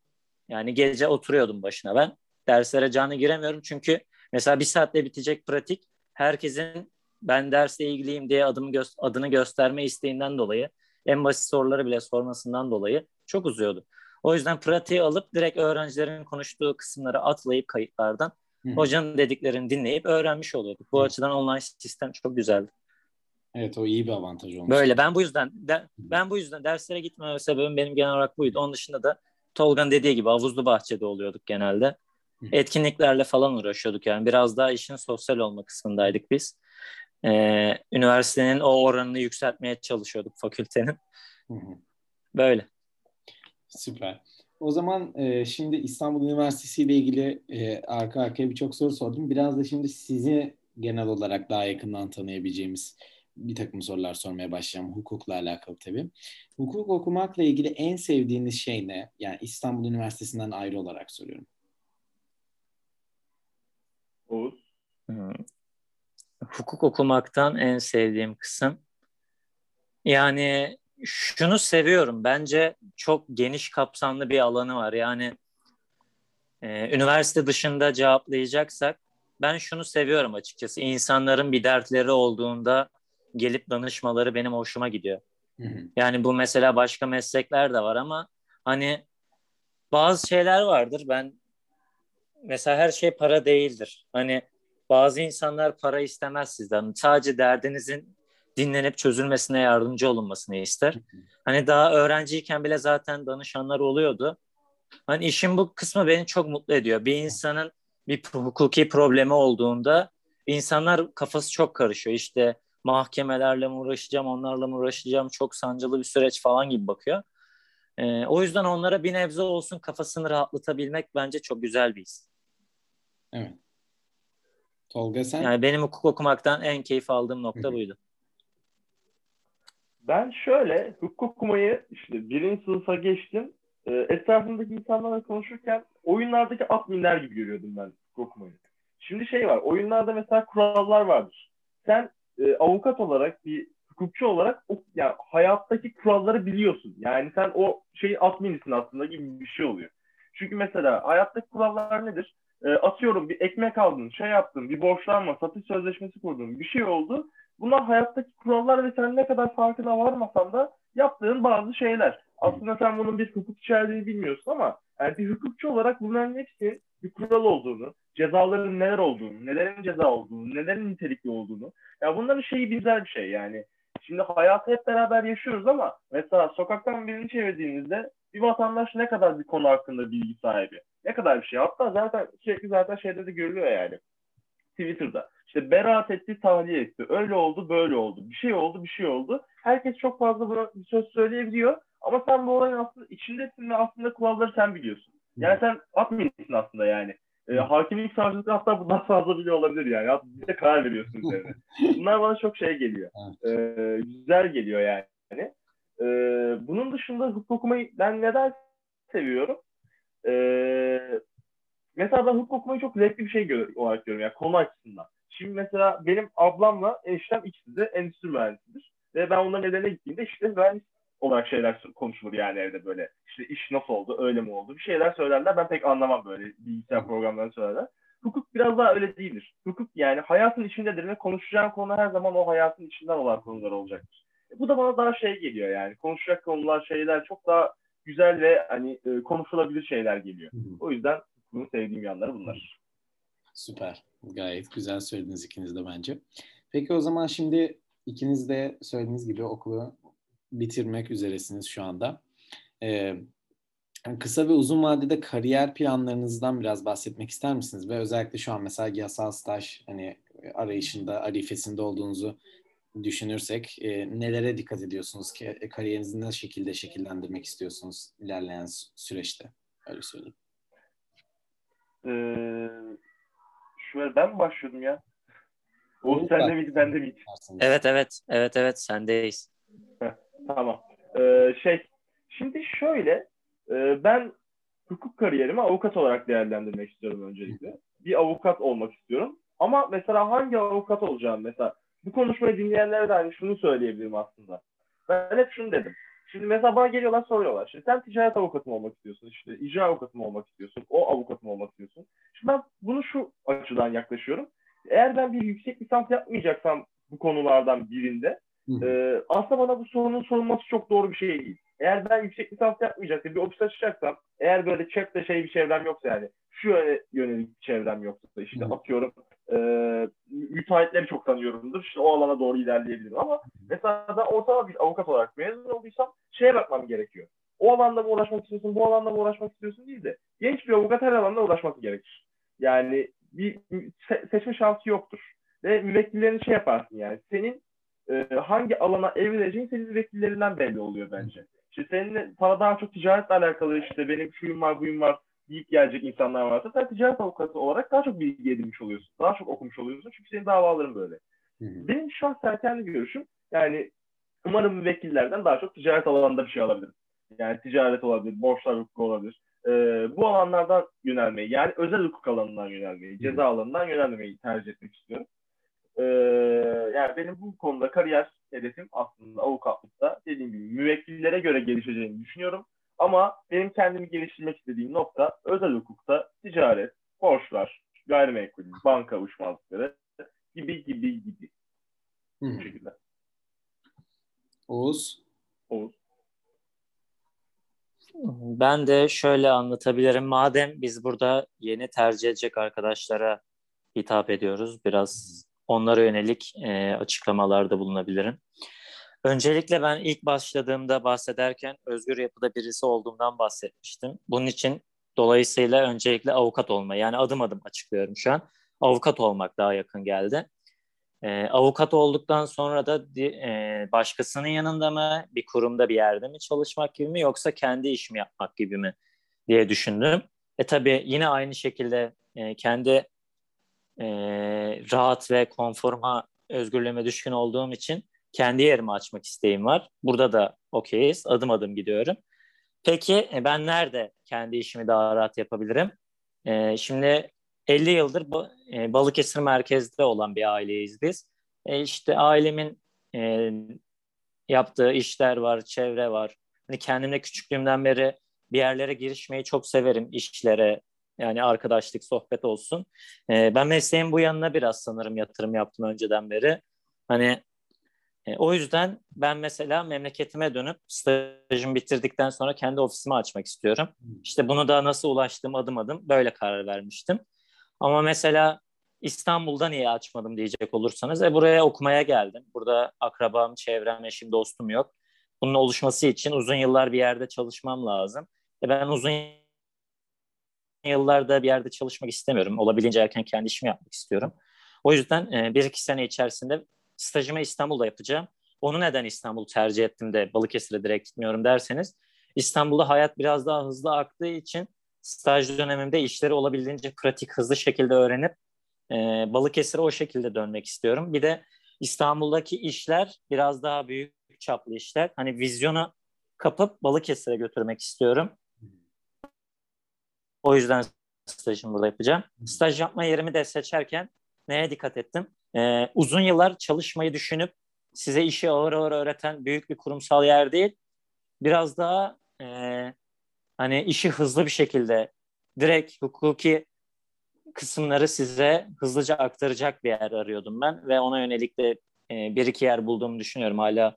Yani gece oturuyordum başına ben. Derslere canlı giremiyorum çünkü mesela bir saatte bitecek pratik herkesin ben dersle ilgiliyim diye adımı gö- adını gösterme isteğinden dolayı en basit soruları bile sormasından dolayı çok uzuyordu. O yüzden pratiği alıp direkt öğrencilerin konuştuğu kısımları atlayıp kayıtlardan Hı. hocanın dediklerini dinleyip öğrenmiş oluyorduk. Bu Hı. açıdan online sistem çok güzeldi. Evet o iyi bir avantaj olmuş. Böyle ben bu yüzden de, ben bu yüzden derslere gitmeme sebebim benim genel olarak buydu. Onun dışında da Tolga'nın dediği gibi havuzlu bahçede oluyorduk genelde. Etkinliklerle falan uğraşıyorduk yani. Biraz daha işin sosyal olma kısmındaydık biz e, üniversitenin o oranını yükseltmeye çalışıyorduk fakültenin. Böyle. Süper. O zaman e, şimdi İstanbul Üniversitesi ile ilgili e, arka arkaya birçok soru sordum. Biraz da şimdi sizi genel olarak daha yakından tanıyabileceğimiz bir takım sorular sormaya başlayacağım. Hukukla alakalı tabii. Hukuk okumakla ilgili en sevdiğiniz şey ne? Yani İstanbul Üniversitesi'nden ayrı olarak soruyorum. Oğuz? Hmm hukuk okumaktan en sevdiğim kısım yani şunu seviyorum. Bence çok geniş kapsamlı bir alanı var. Yani e, üniversite dışında cevaplayacaksak ben şunu seviyorum açıkçası. İnsanların bir dertleri olduğunda gelip danışmaları benim hoşuma gidiyor. Hı hı. Yani bu mesela başka meslekler de var ama hani bazı şeyler vardır. Ben mesela her şey para değildir. Hani bazı insanlar para istemez sizden. Sadece derdinizin dinlenip çözülmesine yardımcı olunmasını ister. Hani daha öğrenciyken bile zaten danışanlar oluyordu. Hani işin bu kısmı beni çok mutlu ediyor. Bir insanın bir hukuki problemi olduğunda insanlar kafası çok karışıyor. İşte mahkemelerle mi uğraşacağım, onlarla mı uğraşacağım, çok sancılı bir süreç falan gibi bakıyor. Ee, o yüzden onlara bir nebze olsun kafasını rahatlatabilmek bence çok güzel bir his. Evet. Tolga sen? Yani benim hukuk okumaktan en keyif aldığım nokta buydu. Ben şöyle hukuk okumayı işte birinci sınıfa geçtim. E, etrafımdaki insanlarla konuşurken oyunlardaki adminler gibi görüyordum ben hukuk okumayı. Şimdi şey var oyunlarda mesela kurallar vardır. Sen e, avukat olarak bir hukukçu olarak o, yani hayattaki kuralları biliyorsun. Yani sen o şeyin adminisin aslında gibi bir şey oluyor. Çünkü mesela hayattaki kurallar nedir? e, atıyorum bir ekmek aldın, şey yaptın, bir borçlanma, satış sözleşmesi kurdun, bir şey oldu. Bunlar hayattaki kurallar ve sen ne kadar farkına varmasan da yaptığın bazı şeyler. Aslında sen bunun bir hukuk içerdiğini bilmiyorsun ama yani bir hukukçu olarak bunların hepsi bir kural olduğunu, cezaların neler olduğunu, nelerin ceza olduğunu, nelerin nitelikli olduğunu. Ya bunların şeyi güzel bir şey yani. Şimdi hayatı hep beraber yaşıyoruz ama mesela sokaktan birini çevirdiğinizde bir vatandaş ne kadar bir konu hakkında bilgi sahibi? Ne kadar bir şey? Hatta zaten sürekli zaten şeyde de görülüyor yani. Twitter'da. İşte beraat etti, tahliye etti. Öyle oldu, böyle oldu. Bir şey oldu, bir şey oldu. Herkes çok fazla bir söz söyleyebiliyor. Ama sen bu olayın aslında içindesin ve aslında kuralları sen biliyorsun. Yani sen adminsin aslında yani. E, hakimlik savcılık hatta bundan fazla bile olabilir yani. Hatta bize karar veriyorsun üzerine. Bunlar bana çok şey geliyor. E, güzel geliyor yani. E, bunun dışında hukuk okumayı ben neden seviyorum? E, mesela ben hukuk okumayı çok zevkli bir şey gör- olarak görüyorum yani konu açısından. Şimdi mesela benim ablamla eniştem ikisi de endüstri mühendisidir. Ve ben onların evlerine gittiğimde işte mühendis olarak şeyler konuşulur yani evde böyle. İşte iş nasıl oldu, öyle mi oldu? Bir şeyler söylerler. Ben pek anlamam böyle bilgisayar programlarını söylerler. Hukuk biraz daha öyle değildir. Hukuk yani hayatın içindedir ve konuşacağın konu her zaman o hayatın içinden olan konular olacaktır. E, bu da bana daha şey geliyor yani. Konuşacak konular, şeyler çok daha güzel ve hani e, konuşulabilir şeyler geliyor. O yüzden bunu sevdiğim yanları bunlar. Süper. Gayet güzel söylediniz ikiniz de bence. Peki o zaman şimdi ikiniz de söylediğiniz gibi okulu bitirmek üzeresiniz şu anda. Ee, kısa ve uzun vadede kariyer planlarınızdan biraz bahsetmek ister misiniz? Ve özellikle şu an mesela yasal staj hani arayışında, arifesinde olduğunuzu düşünürsek e, nelere dikkat ediyorsunuz ki e, kariyerinizi ne şekilde şekillendirmek istiyorsunuz ilerleyen süreçte? Öyle söyleyeyim. Ee, şöyle ben mi başlıyordum ya? O sende miydi, bende miydi? Evet, evet. Evet, evet. Sendeyiz. Tamam. Ee, şey, şimdi şöyle, e, ben hukuk kariyerimi avukat olarak değerlendirmek istiyorum öncelikle. Bir avukat olmak istiyorum. Ama mesela hangi avukat olacağım mesela bu konuşmayı dinleyenlere de hani şunu söyleyebilirim aslında. Ben hep şunu dedim. Şimdi mesela bana geliyorlar soruyorlar. Şimdi sen ticaret avukatı mı olmak istiyorsun? İşte icra avukatı mı olmak istiyorsun? O avukat mı olmak istiyorsun? Şimdi ben bunu şu açıdan yaklaşıyorum. Eğer ben bir yüksek lisans yapmayacaksam bu konulardan birinde ee, aslında bana bu sorunun sorulması çok doğru bir şey değil. Eğer ben yüksek lisans yapmayacaksam, bir ofis açacaksam, eğer böyle çepte şey bir çevrem yoksa yani, şu yöne yönelik bir çevrem yoksa, işte Hı. atıyorum e, müteahhitleri çok tanıyorumdur, işte o alana doğru ilerleyebilirim. Ama mesela ben ortalama bir avukat olarak mezun olduysam şeye bakmam gerekiyor. O alanda mı uğraşmak istiyorsun, bu alanda mı uğraşmak istiyorsun değil de genç bir avukat her alanda uğraşmak gerekir. Yani bir seçme şansı yoktur. Ve müvekkillerini şey yaparsın yani. Senin e, hangi alana evrileceğin senin vekillerinden belli oluyor bence. İşte senin sana daha çok ticaretle alakalı işte benim şuyum var buyum var deyip gelecek insanlar varsa sen ticaret avukatı olarak daha çok bilgi edinmiş oluyorsun. Daha çok okumuş oluyorsun çünkü senin davaların böyle. Hı hı. Benim şahsen kendi görüşüm yani umarım müvekkillerden daha çok ticaret alanında bir şey alabilirim. Yani ticaret olabilir, borçlar hukuku olabilir. Ee, bu alanlardan yönelmeyi yani özel hukuk alanından yönelmeyi, ceza alanından yönelmeyi tercih etmek istiyorum. Ee, yani benim bu konuda kariyer hedefim aslında avukatlıkta dediğim gibi müvekkillere göre gelişeceğini düşünüyorum. Ama benim kendimi geliştirmek istediğim nokta özel hukukta ticaret, borçlar, gayrimenkul, banka uçmazlıkları gibi gibi gibi. Hmm. Bu şekilde. Oğuz? Oğuz. Ben de şöyle anlatabilirim. Madem biz burada yeni tercih edecek arkadaşlara hitap ediyoruz, biraz onlara yönelik e, açıklamalarda bulunabilirim. Öncelikle ben ilk başladığımda bahsederken özgür yapıda birisi olduğumdan bahsetmiştim. Bunun için dolayısıyla öncelikle avukat olma yani adım adım açıklıyorum şu an. Avukat olmak daha yakın geldi. E, avukat olduktan sonra da e, başkasının yanında mı, bir kurumda bir yerde mi çalışmak gibi mi yoksa kendi işimi yapmak gibi mi diye düşündüm. E tabii yine aynı şekilde e, kendi e, rahat ve konforma, özgürlüğüme düşkün olduğum için kendi yerimi açmak isteğim var. Burada da okeyiz. Adım adım gidiyorum. Peki e, ben nerede kendi işimi daha rahat yapabilirim? E, şimdi 50 yıldır e, Balıkesir merkezde olan bir aileyiz biz. E, işte ailemin e, yaptığı işler var, çevre var. Hani kendimde küçüklüğümden beri bir yerlere girişmeyi çok severim. işlere, yani arkadaşlık, sohbet olsun. E, ben mesleğin bu yanına biraz sanırım yatırım yaptım önceden beri. Hani E, o yüzden ben mesela memleketime dönüp stajımı bitirdikten sonra kendi ofisimi açmak istiyorum. İşte bunu da nasıl ulaştım adım adım böyle karar vermiştim. Ama mesela İstanbul'da niye açmadım diyecek olursanız e, buraya okumaya geldim. Burada akrabam, çevrem, eşim, dostum yok. Bunun oluşması için uzun yıllar bir yerde çalışmam lazım. E, ben uzun yıllarda bir yerde çalışmak istemiyorum. Olabildiğince erken kendi işimi yapmak istiyorum. O yüzden e, bir iki sene içerisinde stajımı İstanbul'da yapacağım. Onu neden İstanbul tercih ettim de Balıkesir'e direkt gitmiyorum derseniz İstanbul'da hayat biraz daha hızlı aktığı için staj dönemimde işleri olabildiğince pratik, hızlı şekilde öğrenip e, Balıkesir'e o şekilde dönmek istiyorum. Bir de İstanbul'daki işler biraz daha büyük çaplı işler. Hani vizyonu kapıp Balıkesir'e götürmek istiyorum. O yüzden stajımı burada yapacağım. Staj yapma yerimi de seçerken neye dikkat ettim? Ee, uzun yıllar çalışmayı düşünüp size işi ağır ağır öğreten büyük bir kurumsal yer değil. Biraz daha e, hani işi hızlı bir şekilde direkt hukuki kısımları size hızlıca aktaracak bir yer arıyordum ben ve ona yönelik de e, bir iki yer bulduğumu düşünüyorum. Hala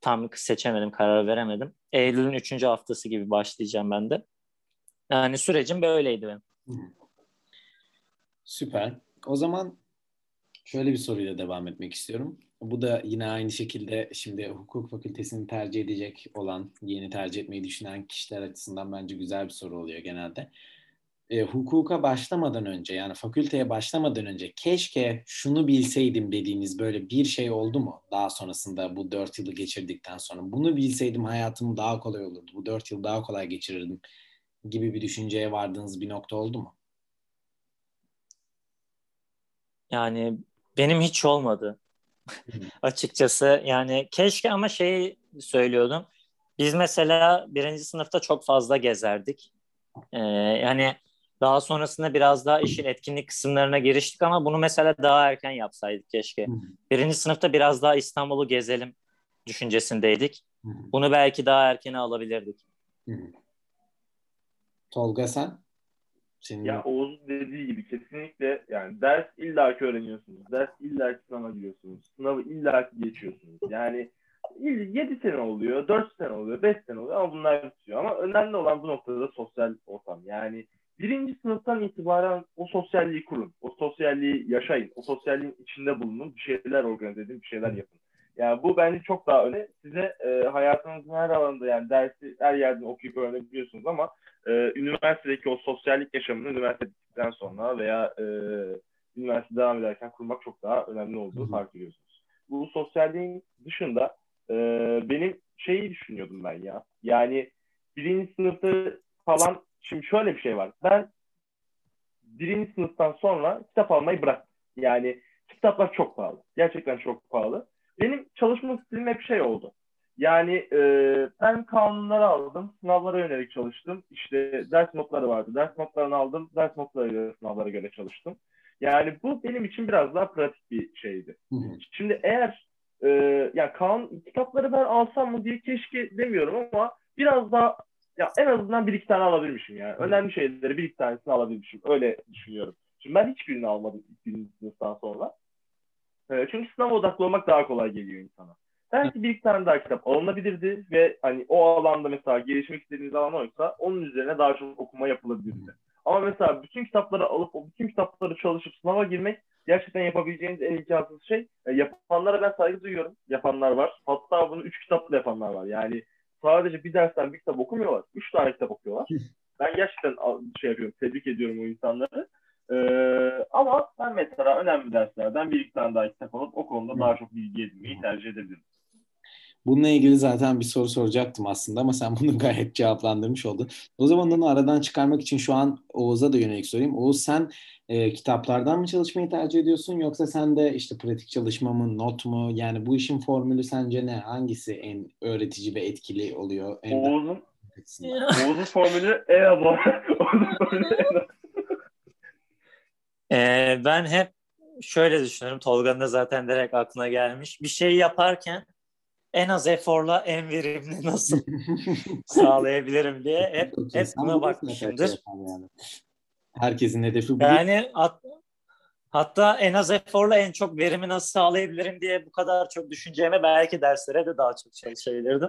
tam seçemedim, karar veremedim. Eylül'ün üçüncü haftası gibi başlayacağım ben de. Yani sürecim böyleydi benim. Süper. O zaman şöyle bir soruyla devam etmek istiyorum. Bu da yine aynı şekilde şimdi hukuk fakültesini tercih edecek olan, yeni tercih etmeyi düşünen kişiler açısından bence güzel bir soru oluyor genelde. E, hukuka başlamadan önce yani fakülteye başlamadan önce keşke şunu bilseydim dediğiniz böyle bir şey oldu mu? Daha sonrasında bu dört yılı geçirdikten sonra bunu bilseydim hayatım daha kolay olurdu. Bu dört yıl daha kolay geçirirdim gibi bir düşünceye vardığınız bir nokta oldu mu? Yani benim hiç olmadı. Açıkçası yani keşke ama şey söylüyordum. Biz mesela birinci sınıfta çok fazla gezerdik. Ee, yani daha sonrasında biraz daha işin etkinlik kısımlarına giriştik ama bunu mesela daha erken yapsaydık keşke. Birinci sınıfta biraz daha İstanbul'u gezelim düşüncesindeydik. Bunu belki daha erkene alabilirdik. Tolga sen? Senin... Ya Oğuz dediği gibi kesinlikle yani ders illaki öğreniyorsunuz. Ders illaki sınava giriyorsunuz. Sınavı illaki geçiyorsunuz. Yani 7 sene oluyor, 4 sene oluyor, 5 sene oluyor ama bunlar bitiyor. Ama önemli olan bu noktada sosyal ortam. Yani birinci sınıftan itibaren o sosyalliği kurun. O sosyalliği yaşayın. O sosyalliğin içinde bulunun. Bir şeyler organize edin, bir şeyler yapın. Yani bu bence çok daha önemli. Size e, hayatınızın her alanında yani dersi her yerden okuyup öğrenebiliyorsunuz ama e, üniversitedeki o sosyallik yaşamını üniversiteden sonra veya e, üniversite devam ederken kurmak çok daha önemli olduğunu fark ediyorsunuz. Bu sosyalliğin dışında e, benim şeyi düşünüyordum ben ya. Yani birinci sınıfta falan şimdi şöyle bir şey var. Ben birinci sınıftan sonra kitap almayı bıraktım. Yani kitaplar çok pahalı. Gerçekten çok pahalı benim çalışma stilim hep şey oldu. Yani e, ben kanunları aldım, sınavlara yönelik çalıştım. İşte ders notları vardı, ders notlarını aldım, ders notları göre sınavlara göre çalıştım. Yani bu benim için biraz daha pratik bir şeydi. Hı hı. Şimdi eğer e, yani kanun kitapları ben alsam mı diye keşke demiyorum ama biraz daha ya en azından bir iki tane alabilmişim yani. Hı. Önemli şeyleri bir iki tanesini alabilmişim. Öyle düşünüyorum. Şimdi ben hiçbirini almadım birinci sınıftan sonra. E, çünkü sınav odaklı olmak daha kolay geliyor insana. Belki bir iki tane daha kitap alınabilirdi ve hani o alanda mesela gelişmek istediğiniz alan oysa onun üzerine daha çok okuma yapılabilirdi. Ama mesela bütün kitapları alıp o bütün kitapları çalışıp sınava girmek gerçekten yapabileceğiniz en imkansız şey. E, yapanlara ben saygı duyuyorum. Yapanlar var. Hatta bunu üç kitapla yapanlar var. Yani sadece bir dersten bir kitap okumuyorlar. Üç tane kitap okuyorlar. Ben gerçekten şey yapıyorum. Tebrik ediyorum o insanları. Ee, ama ben mesela önemli derslerden bir iki tane daha kitap alıp o konuda daha çok bilgi edinmeyi tercih edebilirim. Bununla ilgili zaten bir soru soracaktım aslında ama sen bunu gayet cevaplandırmış oldun. O zaman onu aradan çıkarmak için şu an Oğuz'a da yönelik sorayım. Oğuz sen e, kitaplardan mı çalışmayı tercih ediyorsun yoksa sen de işte pratik çalışma mı, not mu? Yani bu işin formülü sence ne? Hangisi en öğretici ve etkili oluyor? Oğuz'un Oğuz'un formülü e-aba. Oğuz'un formülü e ee, ben hep şöyle düşünüyorum. Tolga'nın da zaten direkt aklına gelmiş. Bir şey yaparken en az eforla en verimli nasıl sağlayabilirim diye hep, hep buna bakmışımdır. Yani. Herkesin hedefi bu. Yani at, Hatta en az eforla en çok verimi nasıl sağlayabilirim diye bu kadar çok düşüneceğime belki derslere de daha çok çalışabilirdim.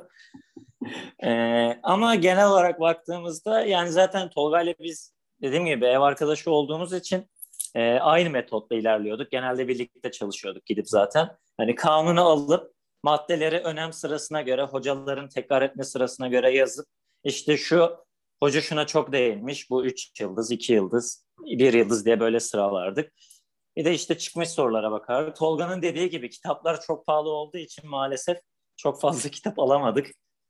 ee, ama genel olarak baktığımızda yani zaten Tolga ile biz dediğim gibi ev arkadaşı olduğumuz için e, aynı metotla ilerliyorduk. Genelde birlikte çalışıyorduk gidip zaten. Hani kanunu alıp maddeleri önem sırasına göre hocaların tekrar etme sırasına göre yazıp işte şu hoca şuna çok değinmiş bu üç yıldız, iki yıldız, bir yıldız diye böyle sıralardık. Bir de işte çıkmış sorulara bakardık. Tolga'nın dediği gibi kitaplar çok pahalı olduğu için maalesef çok fazla kitap alamadık.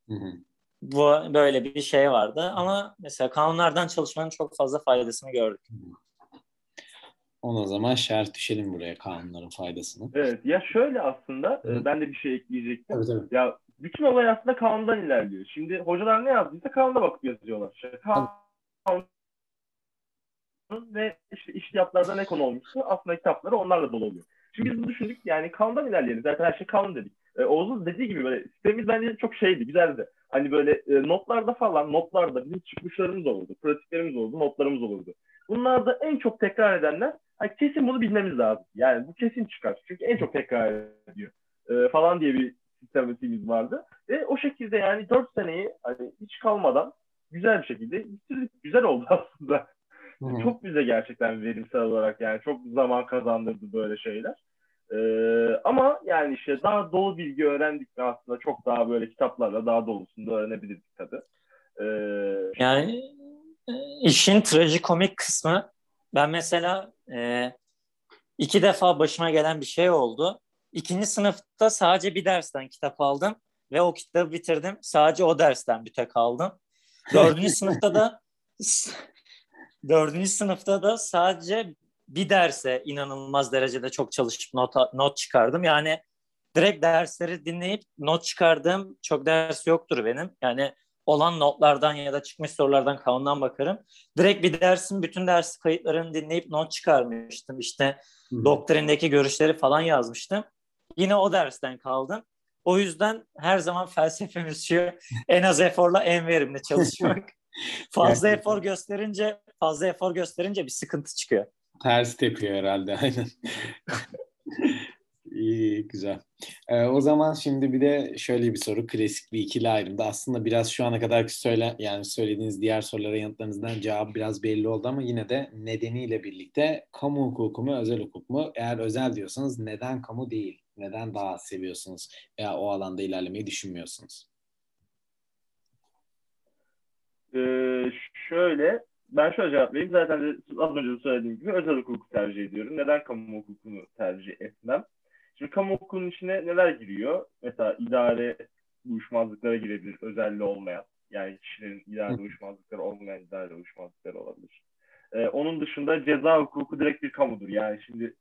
Hı hı. Bu böyle bir şey vardı ama mesela kanunlardan çalışmanın çok fazla faydasını gördük. Ona zaman şerh düşelim buraya kanunların faydasını. Evet ya şöyle aslında. E, ben de bir şey ekleyecektim. Tabii, tabii. Ya bütün olay aslında kanundan ilerliyor. Şimdi hocalar ne yazdıysa kanuna bakıp yazıyorlar. Kanun ve işte iştiyatlarda ne konu olmuşsa aslında kitapları onlarla dolu oluyor. Şimdi biz bunu düşündük yani kanundan ilerleyelim. Zaten her şey kanun dedik. E, Oğuz'un dediği gibi böyle sistemimiz bence çok şeydi, güzeldi. Hani böyle e, notlarda falan, notlarda bizim çıkmışlarımız olurdu, pratiklerimiz olurdu, notlarımız olurdu. Bunlarda en çok tekrar edenler, hani kesin bunu bilmemiz lazım. Yani bu kesin çıkar. Çünkü en çok tekrar ediyor. E, falan diye bir sistemimiz vardı. Ve o şekilde yani 4 seneyi hani hiç kalmadan güzel bir şekilde. Güzel oldu aslında. Hı-hı. Çok bize gerçekten verimsel olarak yani çok zaman kazandırdı böyle şeyler. Ee, ama yani işte daha dolu bilgi öğrendik mi aslında çok daha böyle kitaplarla daha dolusunu da öğrenebilirdik tabii. Ee, yani e, işin trajikomik kısmı ben mesela e, iki defa başıma gelen bir şey oldu. İkinci sınıfta sadece bir dersten kitap aldım ve o kitabı bitirdim. Sadece o dersten bir tek aldım. Dördüncü sınıfta da dördüncü sınıfta da sadece bir derse inanılmaz derecede çok çalışıp not, not çıkardım. Yani direkt dersleri dinleyip not çıkardığım çok ders yoktur benim. Yani olan notlardan ya da çıkmış sorulardan kanundan bakarım. Direkt bir dersin bütün ders kayıtlarını dinleyip not çıkarmıştım. İşte hmm. doktrindeki görüşleri falan yazmıştım. Yine o dersten kaldım. O yüzden her zaman felsefemiz şu en az eforla en verimli çalışmak. fazla efor gösterince fazla efor gösterince bir sıkıntı çıkıyor. Ters tepiyor herhalde aynen. İyi, güzel. Ee, o zaman şimdi bir de şöyle bir soru. Klasik bir ikili ayrımda. Aslında biraz şu ana kadar söyle yani söylediğiniz diğer sorulara yanıtlarınızdan cevap biraz belli oldu ama yine de nedeniyle birlikte kamu hukuku mu, özel hukuk mu? Eğer özel diyorsanız neden kamu değil? Neden daha seviyorsunuz veya o alanda ilerlemeyi düşünmüyorsunuz? Ee, şöyle ben şöyle cevap vereyim. Zaten az önce söylediğim gibi özel hukuku tercih ediyorum. Neden kamu hukukunu tercih etmem? Şimdi kamu hukukunun içine neler giriyor? Mesela idare uyuşmazlıklara girebilir, özelliği olmayan. Yani kişilerin idare uyuşmazlıkları olmayan idare uyuşmazlıkları olabilir. Ee, onun dışında ceza hukuku direkt bir kamudur. Yani şimdi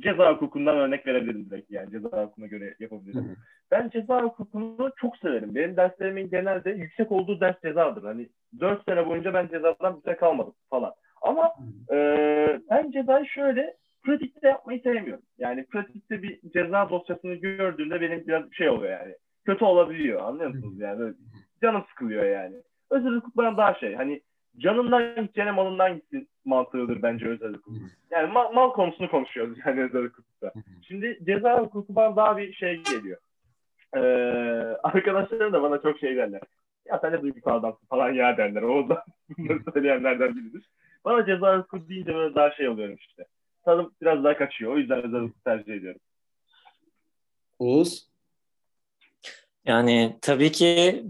ceza hukukundan örnek verebilirim direkt yani ceza hukukuna göre yapabilirim. Hı hı. Ben ceza hukukunu çok severim. Benim derslerimin genelde yüksek olduğu ders cezadır. Hani 4 sene boyunca ben cezadan bir kalmadım falan. Ama e, ben cezayı şöyle pratikte yapmayı sevmiyorum. Yani pratikte bir ceza dosyasını gördüğümde benim biraz şey oluyor yani. Kötü olabiliyor anlıyor musunuz yani? canım sıkılıyor yani. Özel hukuk bana daha şey hani canından gideceğine malından gitsin mantığıdır bence özel hukuk. Yani mal, mal konusunu konuşuyoruz yani özel hukukta. Şimdi ceza hukuku bana daha bir şey geliyor. Ee, arkadaşlarım da bana çok şey derler. Ya sen de duygusal adamsın falan ya derler. O da bunları söyleyenlerden biridir. Bana ceza hukuku deyince böyle daha şey oluyorum işte. Tadım biraz daha kaçıyor. O yüzden özel tercih ediyorum. Oğuz? Yani tabii ki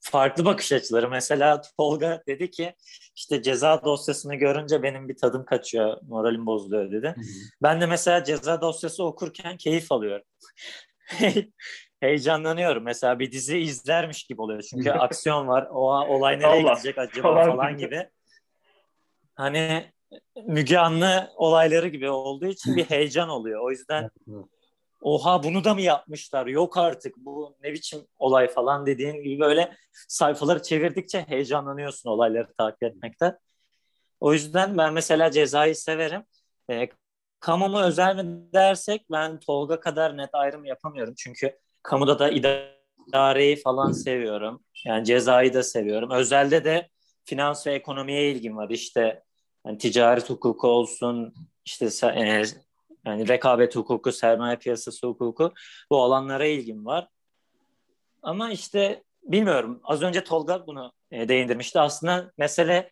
farklı bakış açıları. Mesela Tolga dedi ki işte ceza dosyasını görünce benim bir tadım kaçıyor, moralim bozuluyor dedi. Hı hı. Ben de mesela ceza dosyası okurken keyif alıyorum. Heyecanlanıyorum. Mesela bir dizi izlermiş gibi oluyor. Çünkü aksiyon var. O olay nereye Allah. gidecek acaba falan gibi. Hani Müge Anlı olayları gibi olduğu için bir heyecan oluyor. O yüzden oha bunu da mı yapmışlar yok artık bu ne biçim olay falan dediğin gibi böyle sayfaları çevirdikçe heyecanlanıyorsun olayları takip etmekte. O yüzden ben mesela cezayı severim. E, kamu mu özel mi dersek ben Tolga kadar net ayrım yapamıyorum. Çünkü kamuda da idareyi falan seviyorum. Yani cezayı da seviyorum. Özelde de finans ve ekonomiye ilgim var. İşte yani ticaret hukuku olsun, işte e, yani rekabet hukuku, sermaye piyasası hukuku bu alanlara ilgim var. Ama işte bilmiyorum. Az önce Tolga bunu e, değindirmişti. Aslında mesele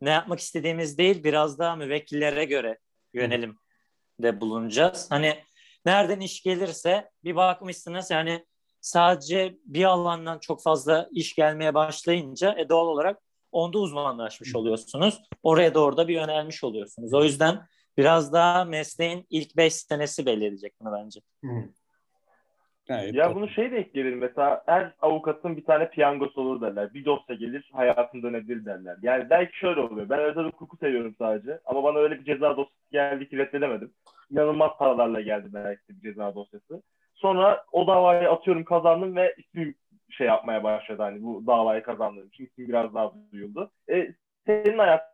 ne yapmak istediğimiz değil, biraz daha müvekkillere göre yönelim de bulunacağız. Hani nereden iş gelirse bir bakmışsınız yani sadece bir alandan çok fazla iş gelmeye başlayınca e, doğal olarak onda uzmanlaşmış oluyorsunuz. Oraya doğru da bir yönelmiş oluyorsunuz. O yüzden biraz daha mesleğin ilk beş senesi belli edecek bunu bence. Gayet ya bunu şey de ekleyelim mesela her avukatın bir tane piyangosu olur derler. Bir dosya gelir hayatın dönebilir derler. Yani belki şöyle oluyor. Ben özel hukuku seviyorum sadece. Ama bana öyle bir ceza dosyası geldi ki reddedemedim. İnanılmaz paralarla geldi belki bir ceza dosyası. Sonra o davayı atıyorum kazandım ve ismim şey yapmaya başladı hani bu davayı kazandığım için ismim biraz daha duyuldu. E, senin hayatın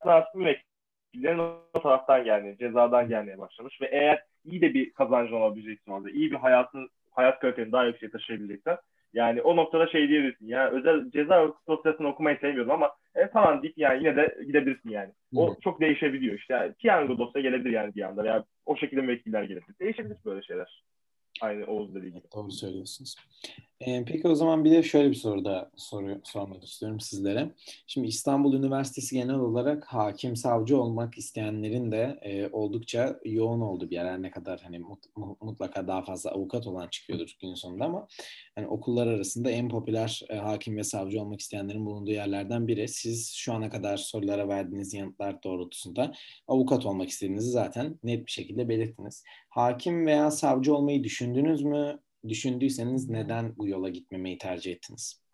artık müvekkillerin o taraftan gelmeye, cezadan gelmeye başlamış ve eğer iyi de bir kazancın olabileceksin orada, iyi bir hayatın hayat kaliteni daha yüksek taşıyabileceksen yani o noktada şey diyebilirsin ya özel ceza dosyasını okumayı sevmiyorum ama e, tamam deyip yani yine de gidebilirsin yani. O Hı. çok değişebiliyor işte. Yani, piyango dosya gelebilir yani bir anda. Yani o şekilde müvekkiller gelebilir. Değişebilir böyle şeyler. Aynı Oğuz dediği gibi. Doğru söylüyorsunuz. Ee, peki o zaman bir de şöyle bir soru da soru, sormak istiyorum sizlere. Şimdi İstanbul Üniversitesi genel olarak hakim savcı olmak isteyenlerin de e, oldukça yoğun oldu bir yer. Her ne kadar hani mut, mutlaka daha fazla avukat olan çıkıyordur gün sonunda ama hani okullar arasında en popüler e, hakim ve savcı olmak isteyenlerin bulunduğu yerlerden biri. Siz şu ana kadar sorulara verdiğiniz yanıtlar doğrultusunda avukat olmak istediğinizi zaten net bir şekilde belirttiniz. Hakim veya savcı olmayı düşündünüz mü? Düşündüyseniz neden bu yola gitmemeyi tercih ettiniz?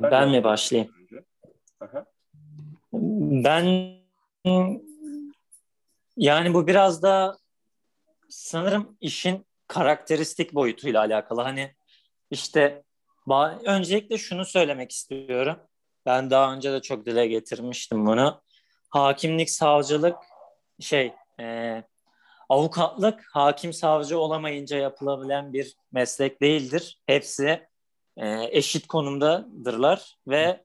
Ben mi başlayayım? Ben yani bu biraz da sanırım işin karakteristik boyutuyla alakalı. Hani işte öncelikle şunu söylemek istiyorum. Ben daha önce de çok dile getirmiştim bunu. Hakimlik, savcılık şey e, avukatlık hakim savcı olamayınca yapılabilen bir meslek değildir. Hepsi e, eşit konumdadırlar ve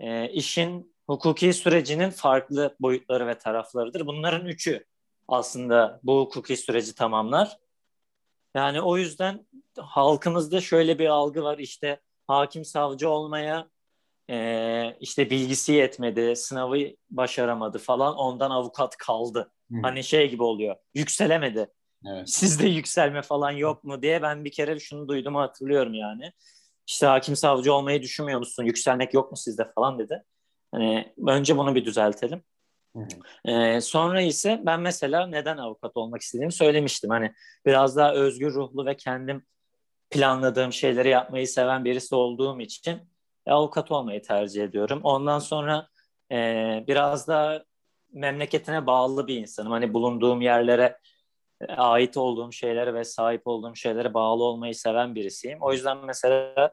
e, işin hukuki sürecinin farklı boyutları ve taraflarıdır. Bunların üçü aslında bu hukuki süreci tamamlar. Yani o yüzden halkımızda şöyle bir algı var işte hakim savcı olmaya e, işte bilgisi yetmedi, sınavı başaramadı falan ondan avukat kaldı Hı. Hani şey gibi oluyor. Yükselemedi. Evet. Sizde yükselme falan yok mu diye ben bir kere şunu duydum hatırlıyorum yani. İşte hakim savcı olmayı düşünmüyor musun? Yükselmek yok mu sizde falan dedi. Hani önce bunu bir düzeltelim. Ee, sonra ise ben mesela neden avukat olmak istediğimi söylemiştim. Hani biraz daha özgür ruhlu ve kendim planladığım şeyleri yapmayı seven birisi olduğum için avukat olmayı tercih ediyorum. Ondan sonra e, biraz daha memleketine bağlı bir insanım. Hani bulunduğum yerlere e, ait olduğum şeylere ve sahip olduğum şeylere bağlı olmayı seven birisiyim. O yüzden mesela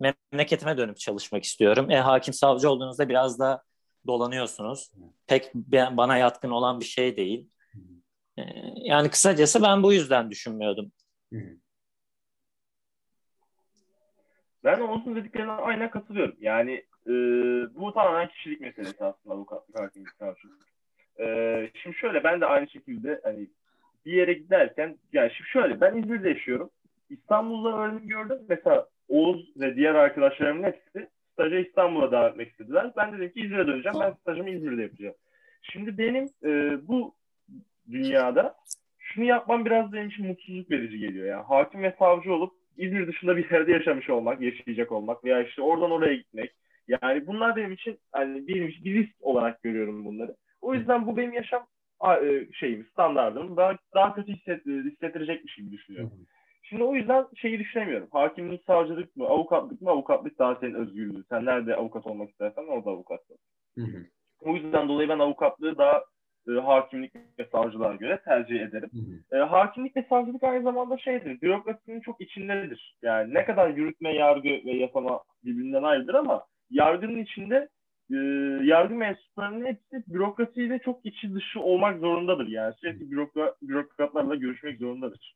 memleketime dönüp çalışmak istiyorum. E, hakim savcı olduğunuzda biraz da dolanıyorsunuz. Pek bana yatkın olan bir şey değil. E, yani kısacası ben bu yüzden düşünmüyordum. Ben Oğuz'un dediklerine aynen katılıyorum. Yani e, bu tamamen kişilik meselesi aslında avukatlık hakimlik savcılık. Ee, şimdi şöyle ben de aynı şekilde hani bir yere giderken yani şimdi şöyle ben İzmir'de yaşıyorum. İstanbul'da örneğin gördüm. Mesela Oğuz ve diğer arkadaşlarımın hepsi staja İstanbul'a devam istediler. Ben dedim ki İzmir'e döneceğim. Ben stajımı İzmir'de yapacağım. Şimdi benim e, bu dünyada şunu yapmam biraz benim için mutsuzluk verici geliyor. Yani hakim ve savcı olup İzmir dışında bir yerde yaşamış olmak, yaşayacak olmak veya işte oradan oraya gitmek. Yani bunlar benim için hani bir, bir risk olarak görüyorum bunları. O yüzden bu benim yaşam e, şeyim, standardım. Daha, daha kötü hisset, hissettirecekmiş gibi düşünüyorum. Şimdi o yüzden şeyi düşünemiyorum. Hakimlik, savcılık mı, avukatlık mı? Avukatlık daha senin özgürlüğün. Sen nerede avukat olmak istersen orada avukatsın. Hı hı. O yüzden dolayı ben avukatlığı daha e, hakimlik ve savcılığa göre tercih ederim. Hı hı. E, hakimlik ve savcılık aynı zamanda şeydir, bürokrasinin çok içindedir. Yani ne kadar yürütme, yargı ve yasama birbirinden ayrıdır ama yargının içinde e, yargı mensuplarının hepsi bürokrasiyle çok içi dışı olmak zorundadır. Yani sürekli bürokra, bürokratlarla görüşmek zorundadır.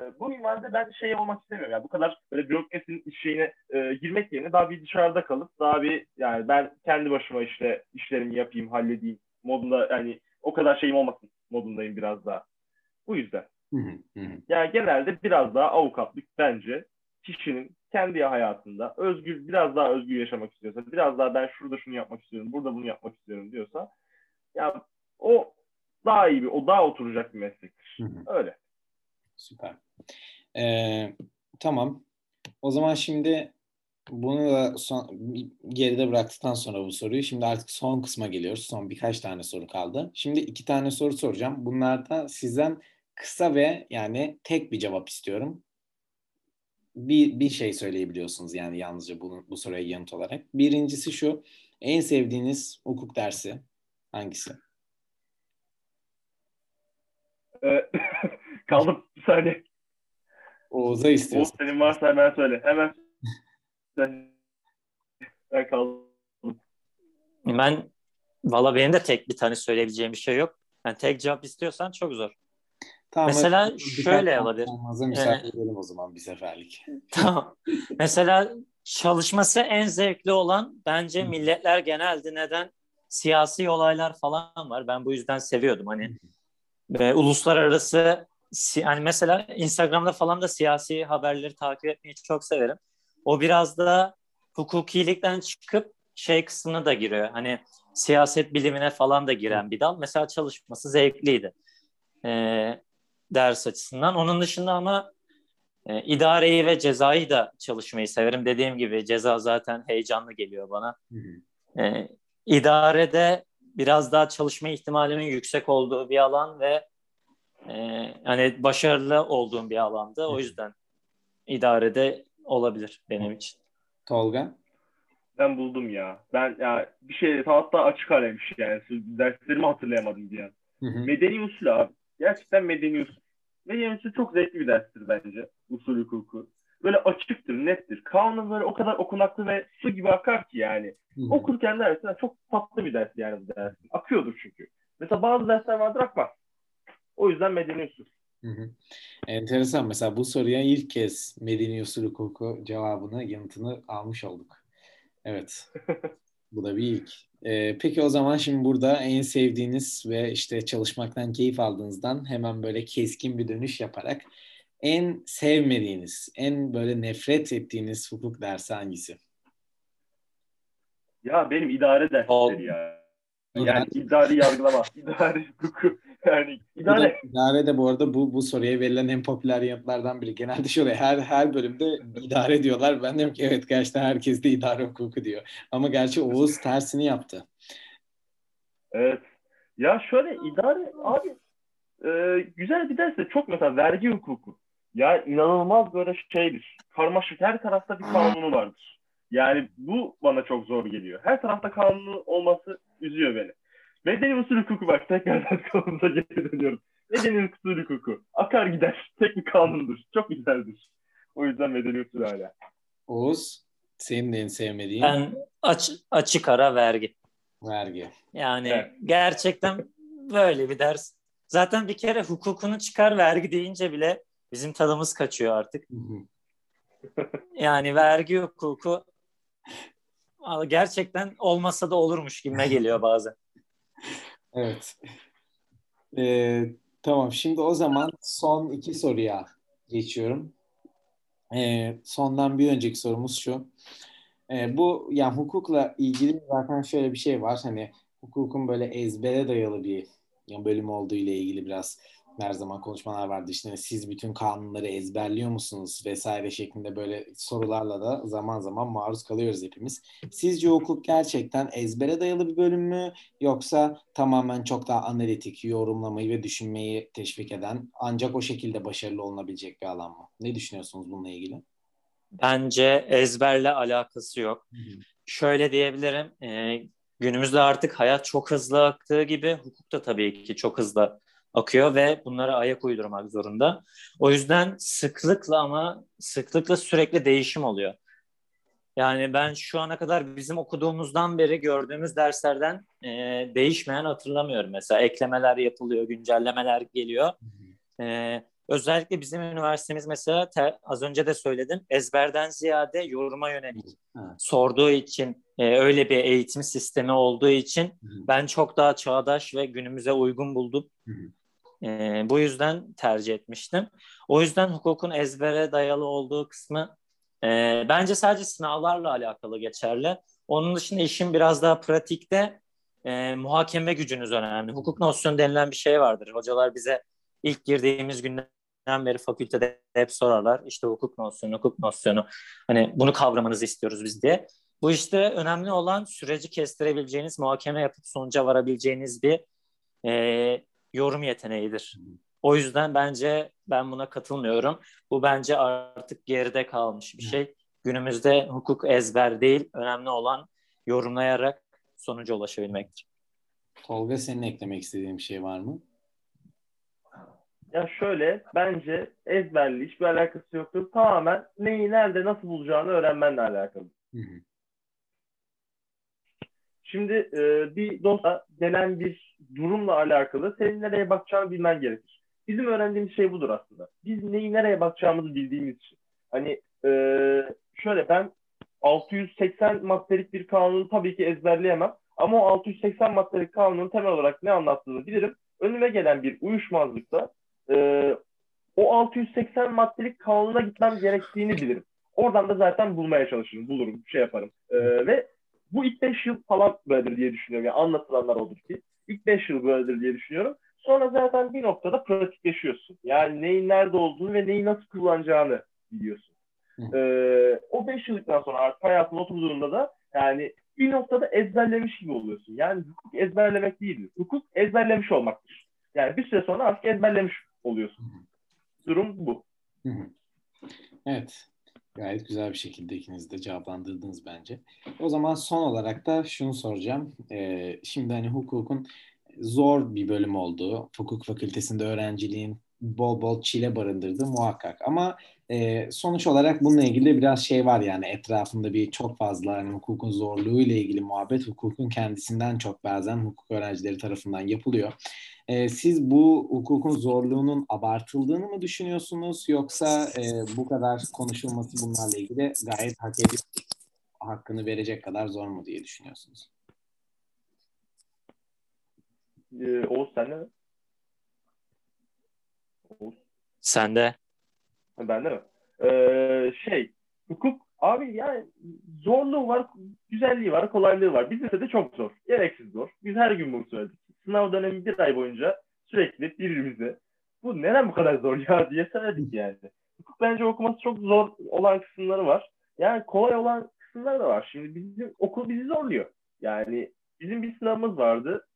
E, bu minvalde ben şey olmak istemiyorum. Yani bu kadar böyle bürokrasinin şeyine e, girmek yerine daha bir dışarıda kalıp daha bir yani ben kendi başıma işte işlerimi yapayım, halledeyim modunda yani o kadar şeyim olmasın modundayım biraz daha. Bu yüzden. yani genelde biraz daha avukatlık bence kişinin kendi hayatında özgür biraz daha özgür yaşamak istiyorsa, biraz daha ben şurada şunu yapmak istiyorum, burada bunu yapmak istiyorum diyorsa ya o daha iyi bir, o daha oturacak bir meslektir. Öyle. Süper. Ee, tamam. O zaman şimdi bunu da son, geride bıraktıktan sonra bu soruyu şimdi artık son kısma geliyoruz. Son birkaç tane soru kaldı. Şimdi iki tane soru soracağım. Bunlarda sizden kısa ve yani tek bir cevap istiyorum. Bir, bir şey söyleyebiliyorsunuz yani yalnızca bunu, bu soruya yanıt olarak. Birincisi şu. En sevdiğiniz hukuk dersi hangisi? Kaldım bir saniye. Oğuz'a istiyorsun. Oğuz senin varsa hemen söyle. Hemen ben kaldım. Ben valla benim de tek bir tane söyleyebileceğim bir şey yok. Yani tek cevap istiyorsan çok zor. Tamam, Mesela şöyle olabilir. Müsaade ee, edelim o zaman bir seferlik. tamam. Mesela çalışması en zevkli olan bence milletler genelde neden siyasi olaylar falan var. Ben bu yüzden seviyordum. Hani ve uluslararası hani mesela Instagram'da falan da siyasi haberleri takip etmeyi çok severim. O biraz da hukukilikten çıkıp şey kısmına da giriyor. Hani siyaset bilimine falan da giren bir dal. Mesela çalışması zevkliydi. Ee, ders açısından. Onun dışında ama e, idareyi ve cezayı da çalışmayı severim. Dediğim gibi ceza zaten heyecanlı geliyor bana. Hı hı. E, idarede biraz daha çalışma ihtimalimin yüksek olduğu bir alan ve e, hani başarılı olduğum bir alanda. O yüzden idarede olabilir benim için. Tolga? Ben buldum ya. Ben ya bir şey hatta açık aramış yani. Derslerimi hatırlayamadım diye. Medeni usul abi. Gerçekten medeni usul. Medeni usul çok zevkli bir derstir bence. Usul hukuku. Böyle açıktır, nettir. Kanun böyle o kadar okunaklı ve su gibi akar ki yani. Hı-hı. Okurken dersin çok tatlı bir ders yani bu ders. Akıyordur çünkü. Mesela bazı dersler vardır akmaz. O yüzden medeni usul. Hı hı. Enteresan. Mesela bu soruya ilk kez medeni usul hukuku cevabını, yanıtını almış olduk. Evet. bu da bir ilk. Ee, peki o zaman şimdi burada en sevdiğiniz ve işte çalışmaktan keyif aldığınızdan hemen böyle keskin bir dönüş yaparak en sevmediğiniz, en böyle nefret ettiğiniz hukuk dersi hangisi? Ya benim idare dersleri ya. Yani idari yargılama, idari hukuku. Yani idare. idare de bu arada bu, bu soruya verilen en popüler yanıtlardan biri. Genelde şöyle her her bölümde idare diyorlar. Ben diyorum ki evet gerçekten herkes de idare hukuku diyor. Ama gerçi Oğuz tersini yaptı. Evet. Ya şöyle idare abi e, güzel bir ders de çok mesela vergi hukuku. Ya inanılmaz böyle şeydir. Karmaşık her tarafta bir kanunu vardır. Yani bu bana çok zor geliyor. Her tarafta kanunu olması üzüyor beni. Medeni usul hukuku bak tekrardan konumuza geri dönüyorum. Medeni usul hukuku. Akar gider. Tek bir kanundur. Çok güzeldir. O yüzden medeni usul hala. Oğuz senin en sevmediğin? Ben aç, açık ara vergi. Vergi. Yani evet. gerçekten böyle bir ders. Zaten bir kere hukukunu çıkar vergi deyince bile bizim tadımız kaçıyor artık. yani vergi hukuku gerçekten olmasa da olurmuş gibime geliyor bazen. Evet. Ee, tamam şimdi o zaman son iki soruya geçiyorum. Ee, sondan bir önceki sorumuz şu. Ee, bu yani hukukla ilgili zaten şöyle bir şey var. Hani hukukun böyle ezbere dayalı bir bölüm olduğu ile ilgili biraz her zaman konuşmalar vardı işte siz bütün kanunları ezberliyor musunuz vesaire şeklinde böyle sorularla da zaman zaman maruz kalıyoruz hepimiz. Sizce hukuk gerçekten ezbere dayalı bir bölüm mü yoksa tamamen çok daha analitik, yorumlamayı ve düşünmeyi teşvik eden ancak o şekilde başarılı olunabilecek bir alan mı? Ne düşünüyorsunuz bununla ilgili? Bence ezberle alakası yok. Hı-hı. Şöyle diyebilirim, e, günümüzde artık hayat çok hızlı aktığı gibi hukuk da tabii ki çok hızlı akıyor ve bunlara ayak uydurmak zorunda. O yüzden sıklıkla ama sıklıkla sürekli değişim oluyor. Yani ben şu ana kadar bizim okuduğumuzdan beri gördüğümüz derslerden e, değişmeyen hatırlamıyorum. Mesela eklemeler yapılıyor, güncellemeler geliyor. E, özellikle bizim üniversitemiz mesela ter, az önce de söyledim ezberden ziyade yoruma yönelik evet. sorduğu için e, öyle bir eğitim sistemi olduğu için Hı-hı. ben çok daha çağdaş ve günümüze uygun buldum. E, bu yüzden tercih etmiştim. O yüzden hukukun ezbere dayalı olduğu kısmı e, bence sadece sınavlarla alakalı geçerli. Onun dışında işin biraz daha pratikte e, muhakeme gücünüz önemli. Hukuk nosyonu denilen bir şey vardır. Hocalar bize ilk girdiğimiz günden beri fakültede hep sorarlar. İşte hukuk nosyonu, hukuk nosyonu. Hani bunu kavramanızı istiyoruz biz diye. Bu işte önemli olan süreci kestirebileceğiniz, muhakeme yapıp sonuca varabileceğiniz bir e, yorum yeteneğidir. O yüzden bence ben buna katılmıyorum. Bu bence artık geride kalmış bir şey. Günümüzde hukuk ezber değil, önemli olan yorumlayarak sonuca ulaşabilmektir. Tolga senin eklemek istediğin bir şey var mı? Ya şöyle bence ezberli hiçbir alakası yoktur. Tamamen neyi nerede nasıl bulacağını öğrenmenle alakalı. Hı hı. Şimdi e, bir dosya gelen bir durumla alakalı senin nereye bakacağını bilmen gerekir. Bizim öğrendiğimiz şey budur aslında. Biz neyi nereye bakacağımızı bildiğimiz için. Hani e, şöyle ben 680 maddelik bir kanunu tabii ki ezberleyemem. Ama o 680 maddelik kanunun temel olarak ne anlattığını bilirim. Önüme gelen bir uyuşmazlıkta e, o 680 maddelik kanuna gitmem gerektiğini bilirim. Oradan da zaten bulmaya çalışırım, bulurum, şey yaparım. E, ve bu ilk 5 yıl falan böyledir diye düşünüyorum. Yani anlatılanlar olur ki. İlk 5 yıl böyledir diye düşünüyorum. Sonra zaten bir noktada pratikleşiyorsun. Yani neyin nerede olduğunu ve neyi nasıl kullanacağını biliyorsun. Ee, o 5 yıllıktan sonra artık hayatın oturduğunda da yani bir noktada ezberlemiş gibi oluyorsun. Yani hukuk ezberlemek değildir. Hukuk ezberlemiş olmaktır. Yani bir süre sonra artık ezberlemiş oluyorsun. Durum bu. Evet. Gayet güzel bir şekilde ikiniz de cevaplandırdınız bence. O zaman son olarak da şunu soracağım. Ee, şimdi hani hukukun zor bir bölüm olduğu, hukuk fakültesinde öğrenciliğin bol bol çile barındırdığı muhakkak. Ama e, sonuç olarak bununla ilgili biraz şey var yani etrafında bir çok fazla hani hukukun zorluğu ile ilgili muhabbet hukukun kendisinden çok bazen hukuk öğrencileri tarafından yapılıyor. E, siz bu hukukun zorluğunun abartıldığını mı düşünüyorsunuz yoksa e, bu kadar konuşulması bunlarla ilgili gayet hak ediyor hakkını verecek kadar zor mu diye düşünüyorsunuz? Ee, Oğuz sen. Ben de mi? Ee, şey, hukuk abi yani zorluğu var, güzelliği var, kolaylığı var. Bizde de çok zor. Gereksiz zor. Biz her gün bunu söyledik. Sınav dönemi bir ay boyunca sürekli birbirimize bu neden bu kadar zor ya diye söyledik yani. Hukuk bence okuması çok zor olan kısımları var. Yani kolay olan kısımları da var. Şimdi bizim okul bizi zorluyor. Yani bizim bir sınavımız vardı.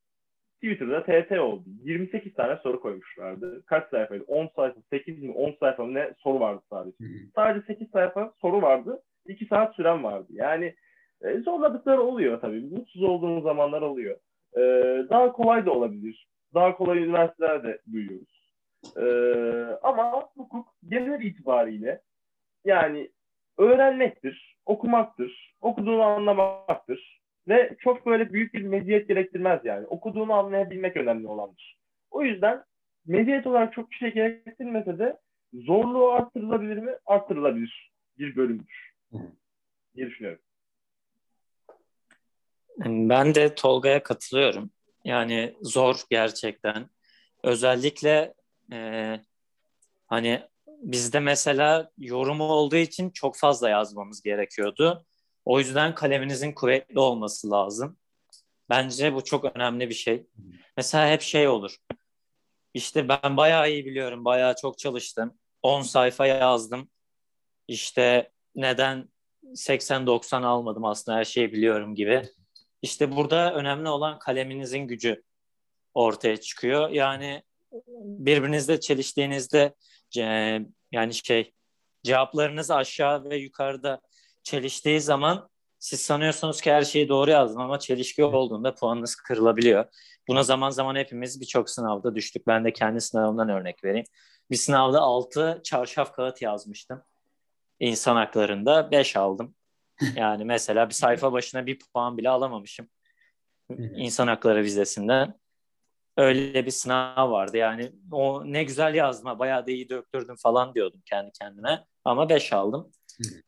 Twitter'da TT oldu. 28 tane soru koymuşlardı. Kaç sayfaydı? 10 sayfa, 8 mi? 10 sayfa mı ne soru vardı sadece. Sadece 8 sayfa soru vardı. 2 saat süren vardı. Yani e, zorladıkları oluyor tabii. Mutsuz olduğumuz zamanlar oluyor. E, daha kolay da olabilir. Daha kolay üniversiteler de duyuyoruz. E, ama hukuk genel itibariyle yani öğrenmektir, okumaktır, okuduğunu anlamaktır ve çok böyle büyük bir meziyet gerektirmez yani. Okuduğunu anlayabilmek önemli olandır. O yüzden meziyet olarak çok bir şey gerektirmese de zorluğu arttırılabilir mi? Arttırılabilir bir bölümdür. diye düşünüyorum. Ben de Tolga'ya katılıyorum. Yani zor gerçekten. Özellikle e, hani bizde mesela yorumu olduğu için çok fazla yazmamız gerekiyordu. O yüzden kaleminizin kuvvetli olması lazım. Bence bu çok önemli bir şey. Mesela hep şey olur. İşte ben bayağı iyi biliyorum, bayağı çok çalıştım. 10 sayfa yazdım. İşte neden 80-90 almadım aslında her şeyi biliyorum gibi. İşte burada önemli olan kaleminizin gücü ortaya çıkıyor. Yani birbirinizle çeliştiğinizde yani şey cevaplarınız aşağı ve yukarıda çeliştiği zaman siz sanıyorsunuz ki her şeyi doğru yazdım ama çelişki olduğunda puanınız kırılabiliyor. Buna zaman zaman hepimiz birçok sınavda düştük. Ben de kendi sınavımdan örnek vereyim. Bir sınavda 6 çarşaf kağıt yazmıştım. İnsan haklarında 5 aldım. Yani mesela bir sayfa başına bir puan bile alamamışım. İnsan hakları vizesinden. öyle bir sınav vardı. Yani o ne güzel yazma, bayağı da iyi döktürdüm falan diyordum kendi kendime. Ama 5 aldım.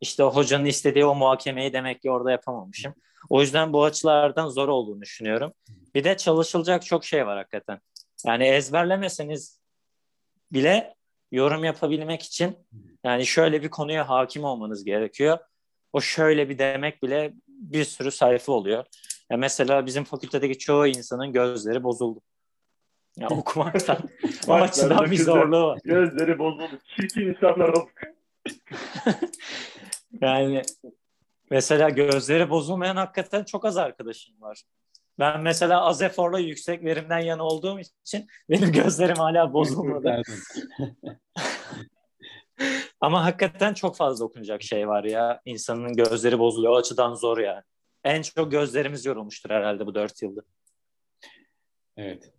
İşte hocanın istediği o muhakemeyi demek ki orada yapamamışım. O yüzden bu açılardan zor olduğunu düşünüyorum. Bir de çalışılacak çok şey var hakikaten. Yani ezberlemeseniz bile yorum yapabilmek için yani şöyle bir konuya hakim olmanız gerekiyor. O şöyle bir demek bile bir sürü sayfa oluyor. Ya mesela bizim fakültedeki çoğu insanın gözleri bozuldu. Ya okumaktan. o açıdan bir zorluğu var. Gözleri bozuldu. Çirkin insanlar olduk. yani mesela gözleri bozulmayan hakikaten çok az arkadaşım var. Ben mesela Azefor'la yüksek verimden yana olduğum için benim gözlerim hala bozulmadı. Ama hakikaten çok fazla okunacak şey var ya. İnsanın gözleri bozuluyor. O açıdan zor yani. En çok gözlerimiz yorulmuştur herhalde bu dört yılda. Evet.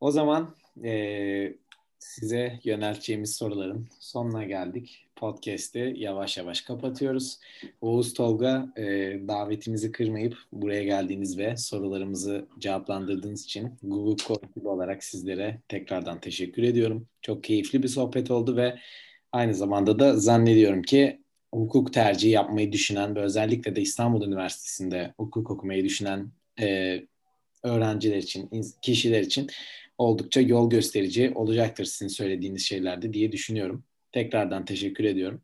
O zaman e, size yönelteceğimiz soruların sonuna geldik. Podcast'i yavaş yavaş kapatıyoruz. Oğuz Tolga e, davetimizi kırmayıp buraya geldiğiniz ve sorularımızı cevaplandırdığınız için Google Code olarak sizlere tekrardan teşekkür ediyorum. Çok keyifli bir sohbet oldu ve aynı zamanda da zannediyorum ki hukuk tercihi yapmayı düşünen ve özellikle de İstanbul Üniversitesi'nde hukuk okumayı düşünen e, öğrenciler için, kişiler için oldukça yol gösterici olacaktır sizin söylediğiniz şeylerde diye düşünüyorum. Tekrardan teşekkür ediyorum.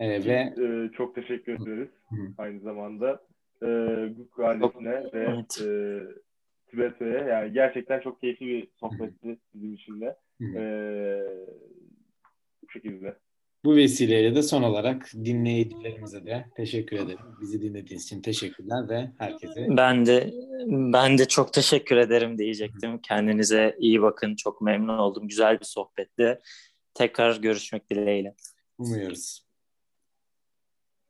Ee, ve e, çok teşekkür ederiz. Hı. Aynı zamanda e, Guk ailesine ve evet. e, Tibet'e yani gerçekten çok keyifli bir sohbetti bizim için de. E, bu şekilde. Bu vesileyle de son olarak dinleyicilerimize de teşekkür ederim. Bizi dinlediğiniz için teşekkürler ve herkese. Ben de ben de çok teşekkür ederim diyecektim. Kendinize iyi bakın. Çok memnun oldum. Güzel bir sohbetti. Tekrar görüşmek dileğiyle. Umuyoruz.